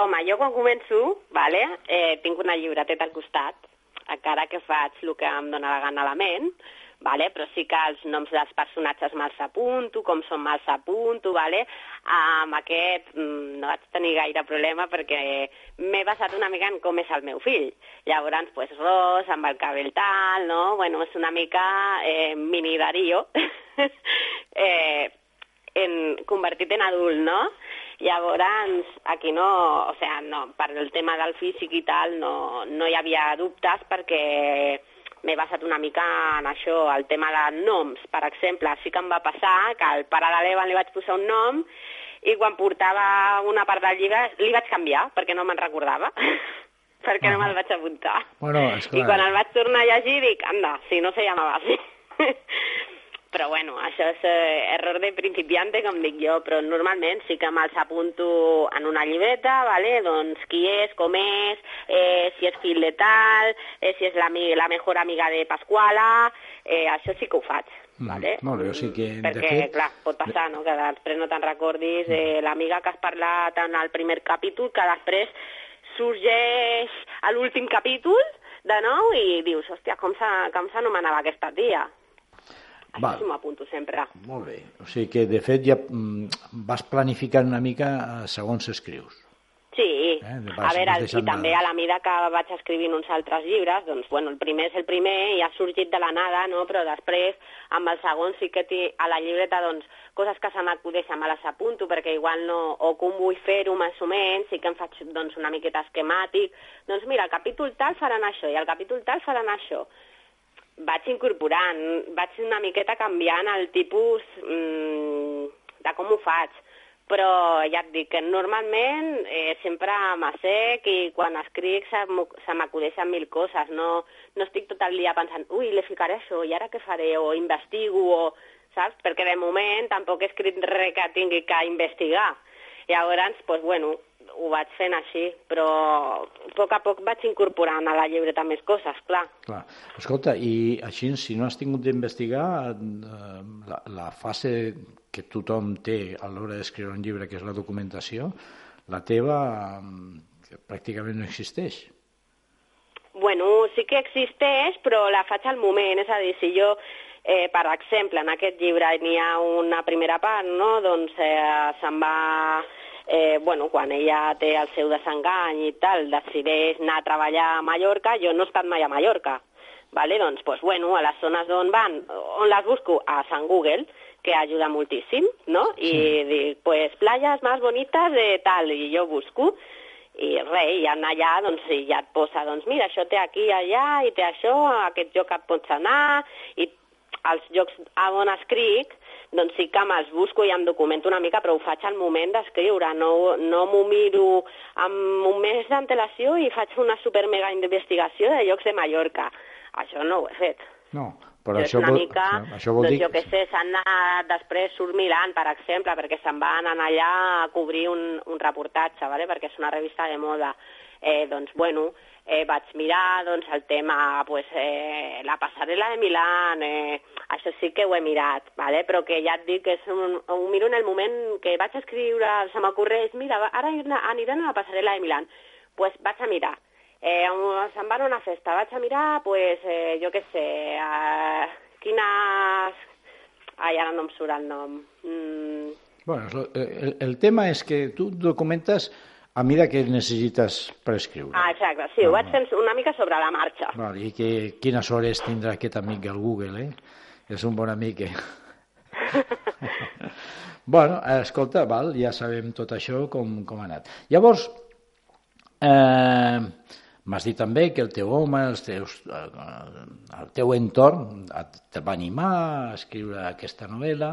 Home, jo quan començo, vale, eh, tinc una llibreteta al costat, encara que faig el que em dóna la gana a la ment, vale? però sí que els noms dels personatges me'ls apunto, com són me'ls apunto, vale? amb aquest mm, no vaig tenir gaire problema perquè m'he basat una mica en com és el meu fill. Llavors, pues, ros, amb el cabell tal, no? Bueno, és una mica eh, mini Darío, eh, en, convertit en adult, no? Llavors, aquí no, o sea, no, per el tema del físic i tal no, no hi havia dubtes perquè m'he basat una mica en això, el tema de noms. Per exemple, sí que em va passar que al pare de l'Evan li vaig posar un nom i quan portava una part del llibre li vaig canviar perquè no me'n recordava perquè no me'l vaig apuntar. Bueno, I quan el vaig tornar a llegir dic, anda, si no se llamava així. però bueno, això és eh, error de principiante, com dic jo, però normalment sí que me'ls apunto en una llibreta, vale? doncs qui és, com és, eh, si és fill de tal, eh, si és la, la millor amiga de Pasquala, eh, això sí que ho faig. Mm, vale? Molt bé, o sigui que... Perquè, de fet... clar, pot passar, no?, que després no te'n recordis eh, l'amiga que has parlat en el primer capítol, que després sorgeix a l'últim capítol de nou i dius, hòstia, com s'anomenava aquesta tia? Això sí m'ho apunto sempre. Molt bé. O sigui que, de fet, ja mm, vas planificant una mica eh, segons escrius. Sí, Eh, de- a vas- veure, vas i també a la mida que vaig escrivint uns altres llibres, doncs, bueno, el primer és el primer i ha sorgit de la nada, no?, però després, amb el segon sí que a la llibreta, doncs, coses que se m'acudeixen me les apunto, perquè igual no, o com vull fer-ho més o menys, sí que em faig, doncs, una miqueta esquemàtic, doncs mira, el capítol tal faran això i el capítol tal faran això. Vaig incorporant, vaig una miqueta canviant el tipus mm, de com ho faig, però ja et dic que normalment eh, sempre m'assec i quan escric se m'acudeixen mil coses, no, no estic tot el dia pensant ui, li ficaré això, i ara què faré, o investigo, o, saps? Perquè de moment tampoc he escrit res que tingui que investigar. Llavors, doncs, bueno, ho vaig fent així, però a poc a poc vaig incorporant a la llibreta més coses, clar. Clar. Escolta, i així, si no has tingut d'investigar, eh, la, la fase que tothom té a l'hora d'escriure un llibre, que és la documentació, la teva eh, pràcticament no existeix. Bueno, sí que existeix, però la faig al moment. És a dir, si jo, eh, per exemple, en aquest llibre n'hi ha una primera part, no? doncs eh, se'n va... Eh, bueno, quan ella té el seu desengany i tal, decideix anar a treballar a Mallorca, jo no he estat mai a Mallorca. Vale? Doncs, pues, bueno, a les zones d'on van, on les busco? A Sant Google, que ajuda moltíssim, no? I dic, pues, playas más bonitas de tal, i jo busco, i res, i anar allà, doncs, i ja et posa, doncs, mira, això té aquí, allà, i té això, a aquest lloc et pots anar, i els llocs a on escric, doncs sí que me'ls busco i em documento una mica, però ho faig al moment d'escriure, no, no m'ho miro amb un mes d'antelació i faig una super mega investigació de llocs de Mallorca. Això no ho he fet. No, però és això una vol, mica, això, això vol doncs dir... jo què sé, s'han anat, després surt Milan, per exemple, perquè se'n van anar allà a cobrir un, un reportatge, ¿vale? perquè és una revista de moda. Eh, doncs, bueno, eh, vaig mirar doncs, el tema, pues, eh, la passarel·la de Milan, eh, això sí que ho he mirat, ¿vale? però que ja et dic que és un, ho miro en el moment que vaig escriure, se m'ocorreix, mira, ara aniran a la passarel·la de Milan. pues vaig a mirar. Eh, se'n van a una festa, vaig a mirar, pues, eh, jo què sé, eh, quines... Ai, ara no em surt el nom. Mm, Bueno, el, el tema és que tu documentes a mida que necessites per escriure. ah, exacte, sí, ho vaig fent una mica sobre la marxa. Val, I que, quines hores tindrà aquest amic al Google, eh? És un bon amic, eh? bueno, escolta, val, ja sabem tot això com, com ha anat. Llavors, eh, m'has dit també que el teu home, els teus, eh, el teu entorn et, va animar a escriure aquesta novel·la,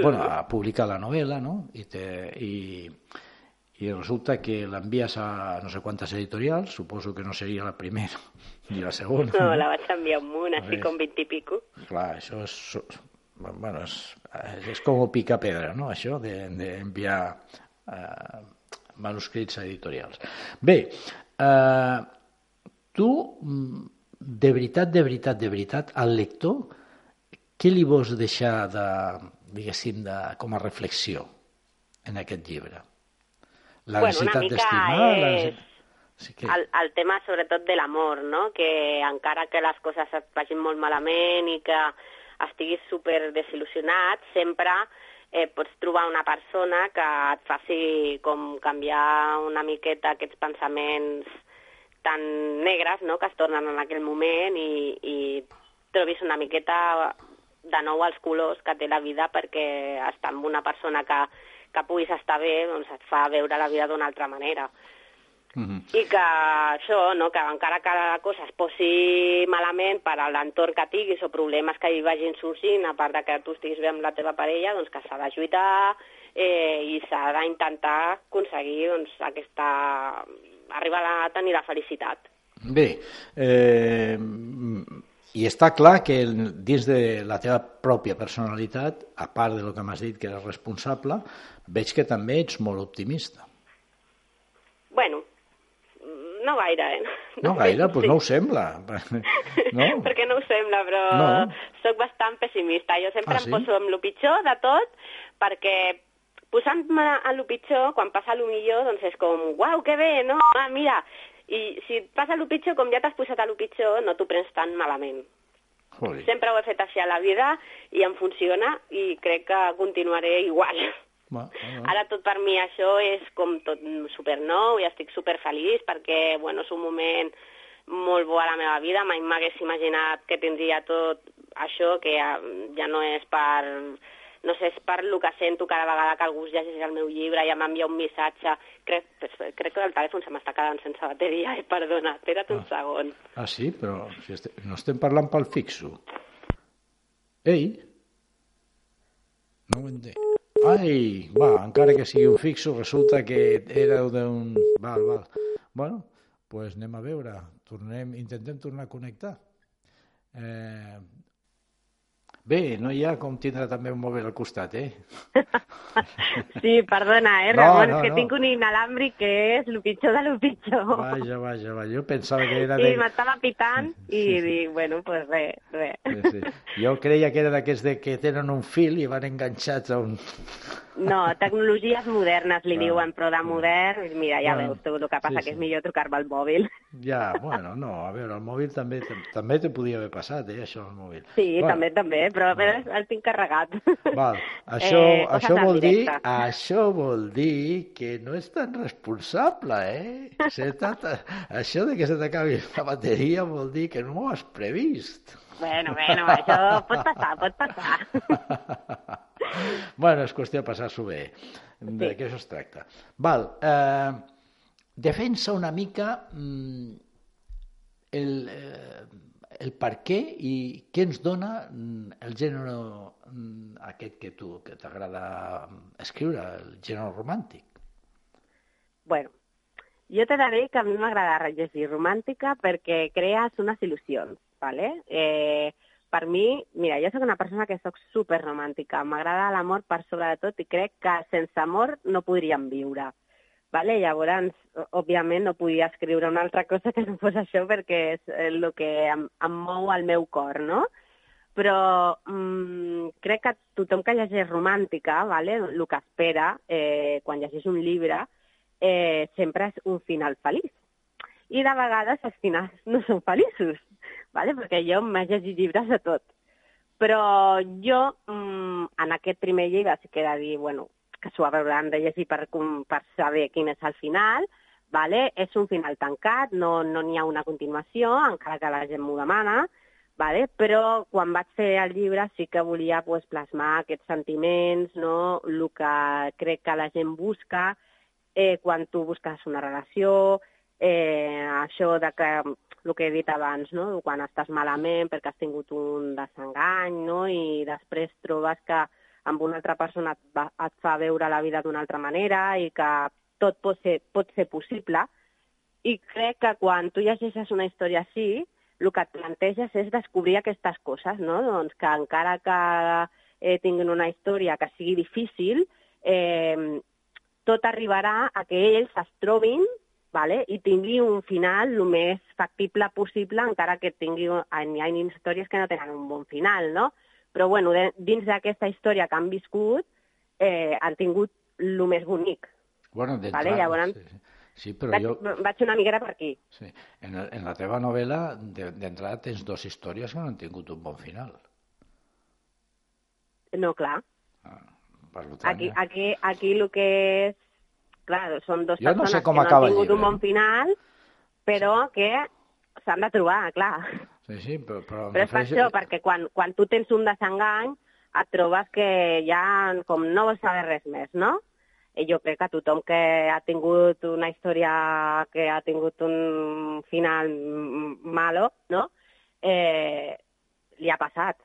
bueno, a publicar la novel·la, no? I, te, i, i resulta que l'envies a no sé quantes editorials, suposo que no seria la primera ni la segona. No, la vaig enviar un munt, així com 20 i pico. Clar, això és, bueno, és, és com el picar pedra, no?, això d'enviar eh, manuscrits a editorials. Bé, eh, tu, mm, de veritat, de veritat, de veritat, al lector, què li vols deixar de, diguéssim, de, com a reflexió en aquest llibre? La Bueno, necessitat d'estimar? la és necessitat- Sí que... el, el tema sobretot de l'amor, no? que encara que les coses et vagin molt malament i que estiguis super desil·lusionat, sempre eh, pots trobar una persona que et faci com canviar una miqueta aquests pensaments tan negres no? que es tornen en aquell moment i, i trobis una miqueta de nou els colors que té la vida perquè estar amb una persona que, que puguis estar bé doncs et fa veure la vida d'una altra manera Mhm. i que això, no, que encara que la cosa es posi malament per a l'entorn que tinguis o problemes que hi vagin sorgint, a part de que tu estiguis bé amb la teva parella, doncs que s'ha de lluitar eh, i s'ha d'intentar aconseguir doncs, aquesta... arribar a tenir la felicitat. Bé, eh, i està clar que dins de la teva pròpia personalitat, a part de lo que m'has dit que eres responsable, veig que també ets molt optimista. Bueno, no gaire, eh? No gaire, doncs pues no ho sembla. No? Perquè no ho sembla, però No. sóc bastant pessimista. Jo sempre Ah, em sí? poso amb el pitjor de tot, perquè posant-me en el pitjor, quan passa el millor, doncs és com, uau, que bé, no? Ah, mira, i si et passa el pitjor, com ja t'has posat a lo pitjor, no t'ho prens tan malament. Joder. Sempre ho he fet així a la vida i em funciona i crec que continuaré igual. Va, va, va. Ara tot per mi això és com tot super nou i estic super feliç perquè, bueno, és un moment molt bo a la meva vida. Mai m'hagués imaginat que tindria tot això, que ja, ja no és per no sé, és per lo que sento cada vegada que algú llegeix el meu llibre i ja m'envia un missatge. Crec, crec que el telèfon se m'està quedant sense bateria, eh? perdona, espera't un Ah. segon. Ah, sí? Però si este... no estem parlant pel fixo. Ei? No ho entenc. Ai, va, encara que sigui un fixo, resulta que era d'un... Val, val. Bueno, doncs pues anem a veure. Tornem, intentem tornar a connectar. Eh... Bé, no hi ha com tindre també un mòbil al costat, eh? Sí, perdona, eh, No, Ramon, no, és que no. tinc un inalàmbric que és el pitjor de lo pitjor. Vaja, vaja, vaja. Jo pensava que era I de... m'estava pitant i Sí, sí. dic, bueno, pues res, res. Sí, sí. Jo creia que era d'aquests de que tenen un fil i van enganxats a un... No, tecnologies modernes li Ah. diuen, però de modern, mira, ja Bueno, veus tu, el que passa sí, que és sí. millor trucar-me al mòbil. Ja, bueno, no, a veure, el mòbil també també te podia haver passat, eh, això, el mòbil. Sí, Bueno, també, també, però a veure, el tinc carregat. Val, això, Eh, això vol dir, això vol dir que no és tan responsable, eh? Se t'ha- això de que se t'acabi la bateria vol dir que no ho has previst. Bueno, bueno, això pot passar, pot passar. bueno, és qüestió de passar-s'ho bé, de Sí. què això es tracta. Val, eh, defensa una mica mm, el, eh, el per què i què ens dona mm, el gènere mm, aquest que tu que t'agrada escriure, el gènere romàntic. Bueno, jo de dir que a mi m'agrada llegir romàntica perquè crees unes il·lusions, ¿vale? Eh, per mi, mira, jo sóc una persona que sóc super romàntica, m'agrada l'amor per sobre de tot i crec que sense amor no podríem viure. Vale? Llavors, òbviament, no podia escriure una altra cosa que no fos això perquè és el que em, em mou al meu cor, no? Però mm, crec que tothom que llegeix romàntica, vale? el que espera eh, quan llegeix un llibre, eh, sempre és un final feliç. I de vegades els finals no són feliços, vale? perquè jo m'he llegit llibres de tot. Però jo, mm, en aquest primer llibre, sí que he de dir, bueno, que s'ho hauran de llegir per, per saber quin és el final, vale? és un final tancat, no no n'hi ha una continuació, encara que la gent m'ho demana, vale? però quan vaig fer el llibre sí que volia pues, plasmar aquests sentiments, no? el que crec que la gent busca eh, quan tu busques una relació, eh, això de que el que he dit abans, no? quan estàs malament perquè has tingut un desengany no? i després trobes que amb una altra persona et, va, et fa veure la vida d'una altra manera i que tot pot ser, pot ser possible. I crec que quan tu llegeixes una història així, el que et planteges és descobrir aquestes coses, no? Doncs que encara que eh, tinguin una història que sigui difícil, eh, tot arribarà a que ells es trobin vale? i tingui un final el més factible possible, encara que tingui, hi ha històries que no tenen un bon final, no? Però bueno, de, dins d'aquesta història que han viscut, eh, han tingut el més bonic. Bueno, Vale, llavors- sí, sí. sí, però Vaig, jo... vaig una miqueta per aquí. Sí. En, el- en la teva novel·la, de- d'entrada, tens dues històries que no han tingut un bon final. No, clar. Ah, per tant, Aquí, eh? aquí, aquí el que és... Clar, són dos Jo no persones sé com que no han tingut un bon final, però que s'han de trobar, clar. Sí, sí, però... Però, Però és per això, perquè quan, quan tu tens un desengany et trobes que ja com no vols saber res més, no? I jo crec que tothom que ha tingut una història que ha tingut un final malo, no? Eh, li ha passat.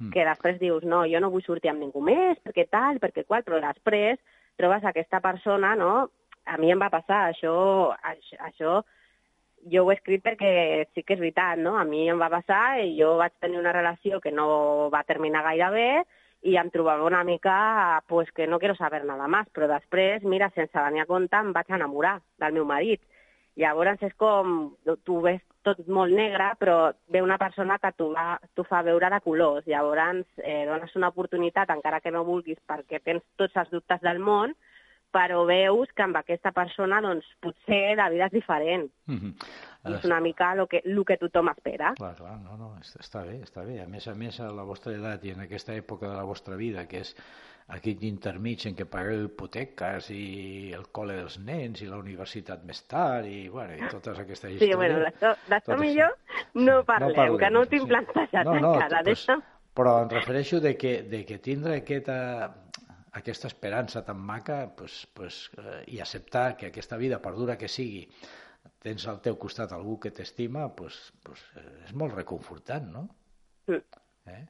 Mm. Que després dius, no, jo no vull sortir amb ningú més, perquè tal, perquè qual, però després trobes aquesta persona, no? A mi em va passar, això, això, això jo ho he escrit perquè sí que és veritat, no? A mi em va passar i jo vaig tenir una relació que no va terminar gaire bé i em trobava una mica, pues, que no quiero saber nada más, però després, mira, sense venir a compte, em vaig enamorar del meu marit. Llavors és com, tu ves tot molt negre, però ve una persona que t'ho fa veure de colors. Llavors eh, dones una oportunitat, encara que no vulguis, perquè tens tots els dubtes del món, però veus que amb aquesta persona doncs, potser la vida és diferent. Mhm. I és una mica el que, el que tothom espera. Clar, clar, no, no, està bé, està bé. A més a més, a la vostra edat i en aquesta època de la vostra vida, que és aquest intermig en què pagueu hipoteques i el col·le dels nens i la universitat més tard i, bueno, i totes aquestes històries. Sí, bueno, d'això millor no parlem, no parlem, que no ho tinc sí. plantejat no, no, encara. Pues, però em refereixo de que, de que tindre aquesta, aquesta esperança tan maca pues, pues, eh, i acceptar que aquesta vida, per dura que sigui, tens al teu costat algú que t'estima, pues, pues, eh, és molt reconfortant, no? Mm. Eh?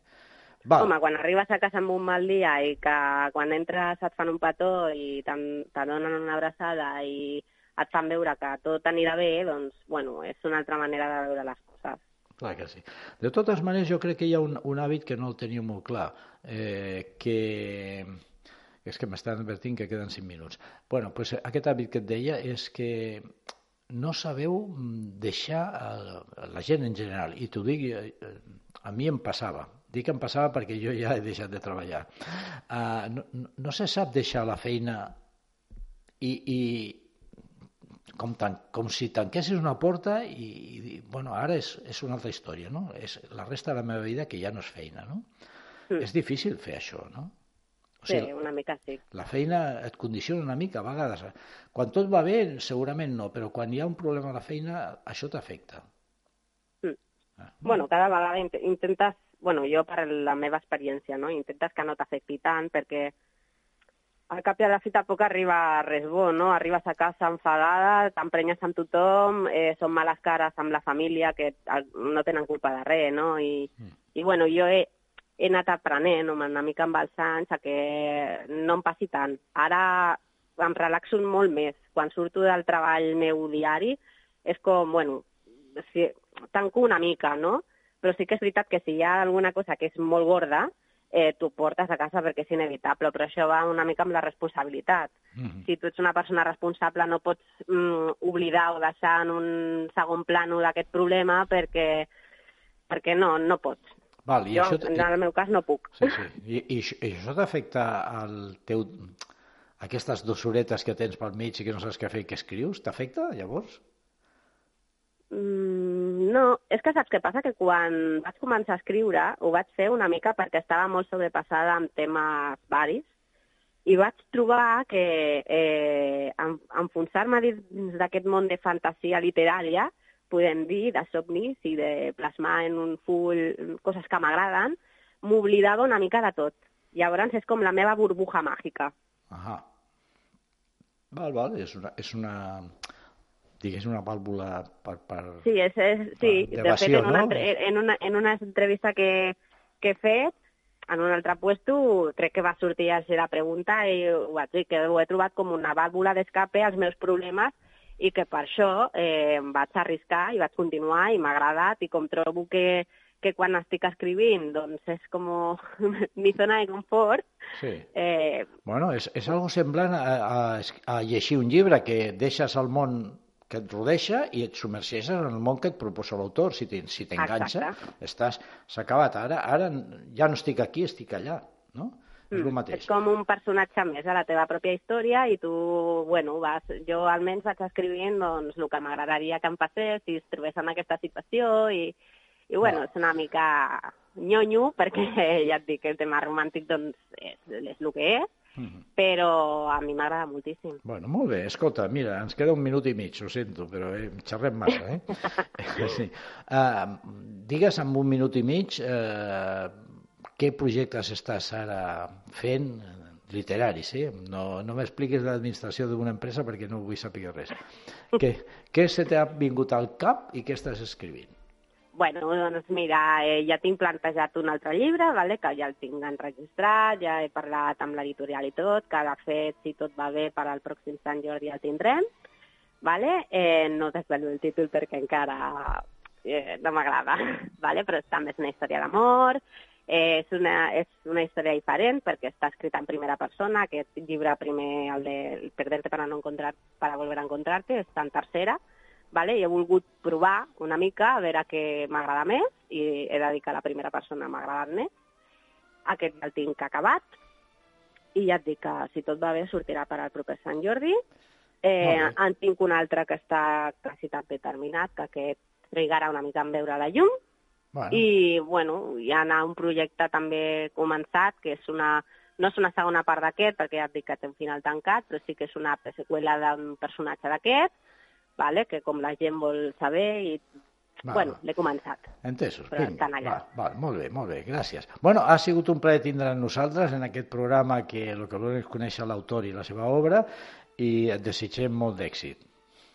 Val. Home, quan arribes a casa amb un mal dia i que quan entres et fan un petó i te donen una abraçada i et fan veure que tot anirà bé, doncs, bueno, és una altra manera de veure les coses. Clar que sí. De totes maneres, jo crec que hi ha un, un hàbit que no el teniu molt clar, eh, que és que m'estan advertint que queden 5 minuts. bueno, pues aquest hàbit que et deia és que no sabeu deixar a la gent en general, i t'ho dic, eh, a mi em passava, Dic que em passava perquè jo ja he deixat de treballar. Uh, no, no, no se sap deixar la feina i, i com, tan, com si tanquessis una porta i, i bueno, ara és, és una altra història, no? És la resta de la meva vida que ja no és feina, no? Mm. És difícil fer això, no? O sigui, sí, una mica sí. La feina et condiciona una mica a vegades. Quan tot va bé, segurament no, però quan hi ha un problema a la feina, això t'afecta. Mm. Ah, bueno, cada vegada intentes bueno, jo per la meva experiència, no? Intentes que no t'afecti tant perquè al cap i a la fi tampoc arriba res bo, no? Arribes a casa enfadada, t'emprenyes amb tothom, eh, són males cares amb la família que no tenen culpa de res, no? I, mm. i bueno, jo he, he anat aprenent una mica amb els anys a que no em passi tant. Ara em relaxo molt més. Quan surto del treball meu diari és com, bueno, si, tanco una mica, no? però sí que és veritat que si hi ha alguna cosa que és molt gorda, eh, tu portes a casa perquè és inevitable, però això va una mica amb la responsabilitat. Mm -hmm. Si tu ets una persona responsable no pots mm, oblidar o deixar en un segon plano d'aquest problema perquè, perquè no, no pots. Val, i jo, això en el meu cas, no puc. Sí, sí. I, i, i això t'afecta al teu... aquestes dues horetes que tens pel mig i que no saps què fer i que escrius? T'afecta, llavors? Mm, no, és que saps què passa? Que quan vaig començar a escriure ho vaig fer una mica perquè estava molt sobrepassada amb temes varis i vaig trobar que eh, enfonsar-me dins d'aquest món de fantasia literària, podem dir, de somnis i de plasmar en un full coses que m'agraden, m'oblidava una mica de tot. Llavors és com la meva burbuja màgica. Ahà. Val, val, és una, és una, digués, una vàlvula per... per sí, és, és, sí. de fet, en una, no? en, una, en una entrevista que, que he fet, en un altre puesto, crec que va sortir així la pregunta i ho vaig dir, que ho he trobat com una vàlvula d'escape als meus problemes i que per això eh, em vaig arriscar i vaig continuar i m'ha agradat i com trobo que, que quan estic escrivint doncs és com mi zona de confort. Sí. Eh... Bueno, és, és algo semblant a, a, a llegir un llibre que deixes al món que et rodeja i et submergeixes en el món que et proposa l'autor. Si t'enganxa, estàs... S'ha acabat. Ara, ara ja no estic aquí, estic allà, no? Mm. És el mateix. És com un personatge més a la teva pròpia història i tu, bueno, vas, jo almenys vaig escrivint doncs, el que m'agradaria que em passés si es trobés en aquesta situació i, i bueno, no. és una mica nyonyo perquè ja et dic que el tema romàntic doncs és, és el que és Mm -hmm. però a mi m'agrada moltíssim. Bueno, molt bé, escolta, mira, ens queda un minut i mig, ho sento, però eh, xerrem massa, eh? sí. Uh, digues en un minut i mig uh, què projectes estàs ara fent literaris, eh? No, no m'expliquis l'administració d'una empresa perquè no vull saber res. què, què se t'ha vingut al cap i què estàs escrivint? bueno, doncs mira, eh, ja tinc plantejat un altre llibre, vale, que ja el tinc enregistrat, ja he parlat amb l'editorial i tot, que de fet, si tot va bé, per al pròxim Sant Jordi el tindrem. Vale? Eh, no desvelo el títol perquè encara eh, no m'agrada, vale? però també és una història d'amor, eh, és, una, és una història diferent perquè està escrita en primera persona, aquest llibre primer, el de Perderte para, no encontrar, para volver a encontrarte, està en tercera, vale? i he volgut provar una mica a veure què m'agrada més i he de dir que la primera persona m'ha agradat més. Aquest el tinc acabat i ja et dic que si tot va bé sortirà per al proper Sant Jordi. Eh, en tinc un altre que està quasi també terminat, que aquest trigarà una mica en veure la llum. Bueno, I, bueno, hi ha un projecte també començat, que és una, no és una segona part d'aquest, perquè ja et dic que té un final tancat, però sí que és una seqüela d'un personatge d'aquest, vale? que com la gent vol saber, i, Val. bueno, l'he començat. entesos. però Vinga, allà. val, val, molt bé, molt bé, gràcies. Bueno, ha sigut un plaer tindre amb nosaltres en aquest programa que el que volem és conèixer l'autor i la seva obra i et desitgem molt d'èxit.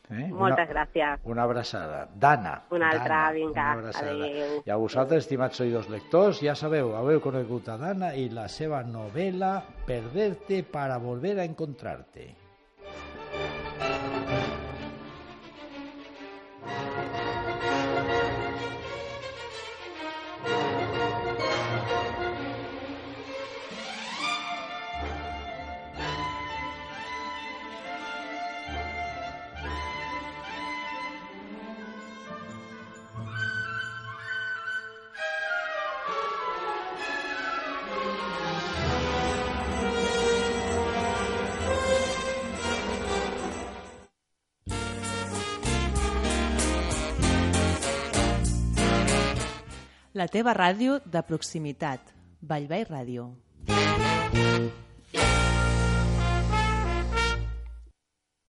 Eh? Moltes una, gràcies. Una abraçada. Dana. Una altra, Dana, vinga, una abraçada. adéu. I a vosaltres, estimats oïdors lectors, ja sabeu, haveu conegut a Dana i la seva novel·la Perderte para volver a encontrarte. La teva ràdio de proximitat. Vallvei Ràdio.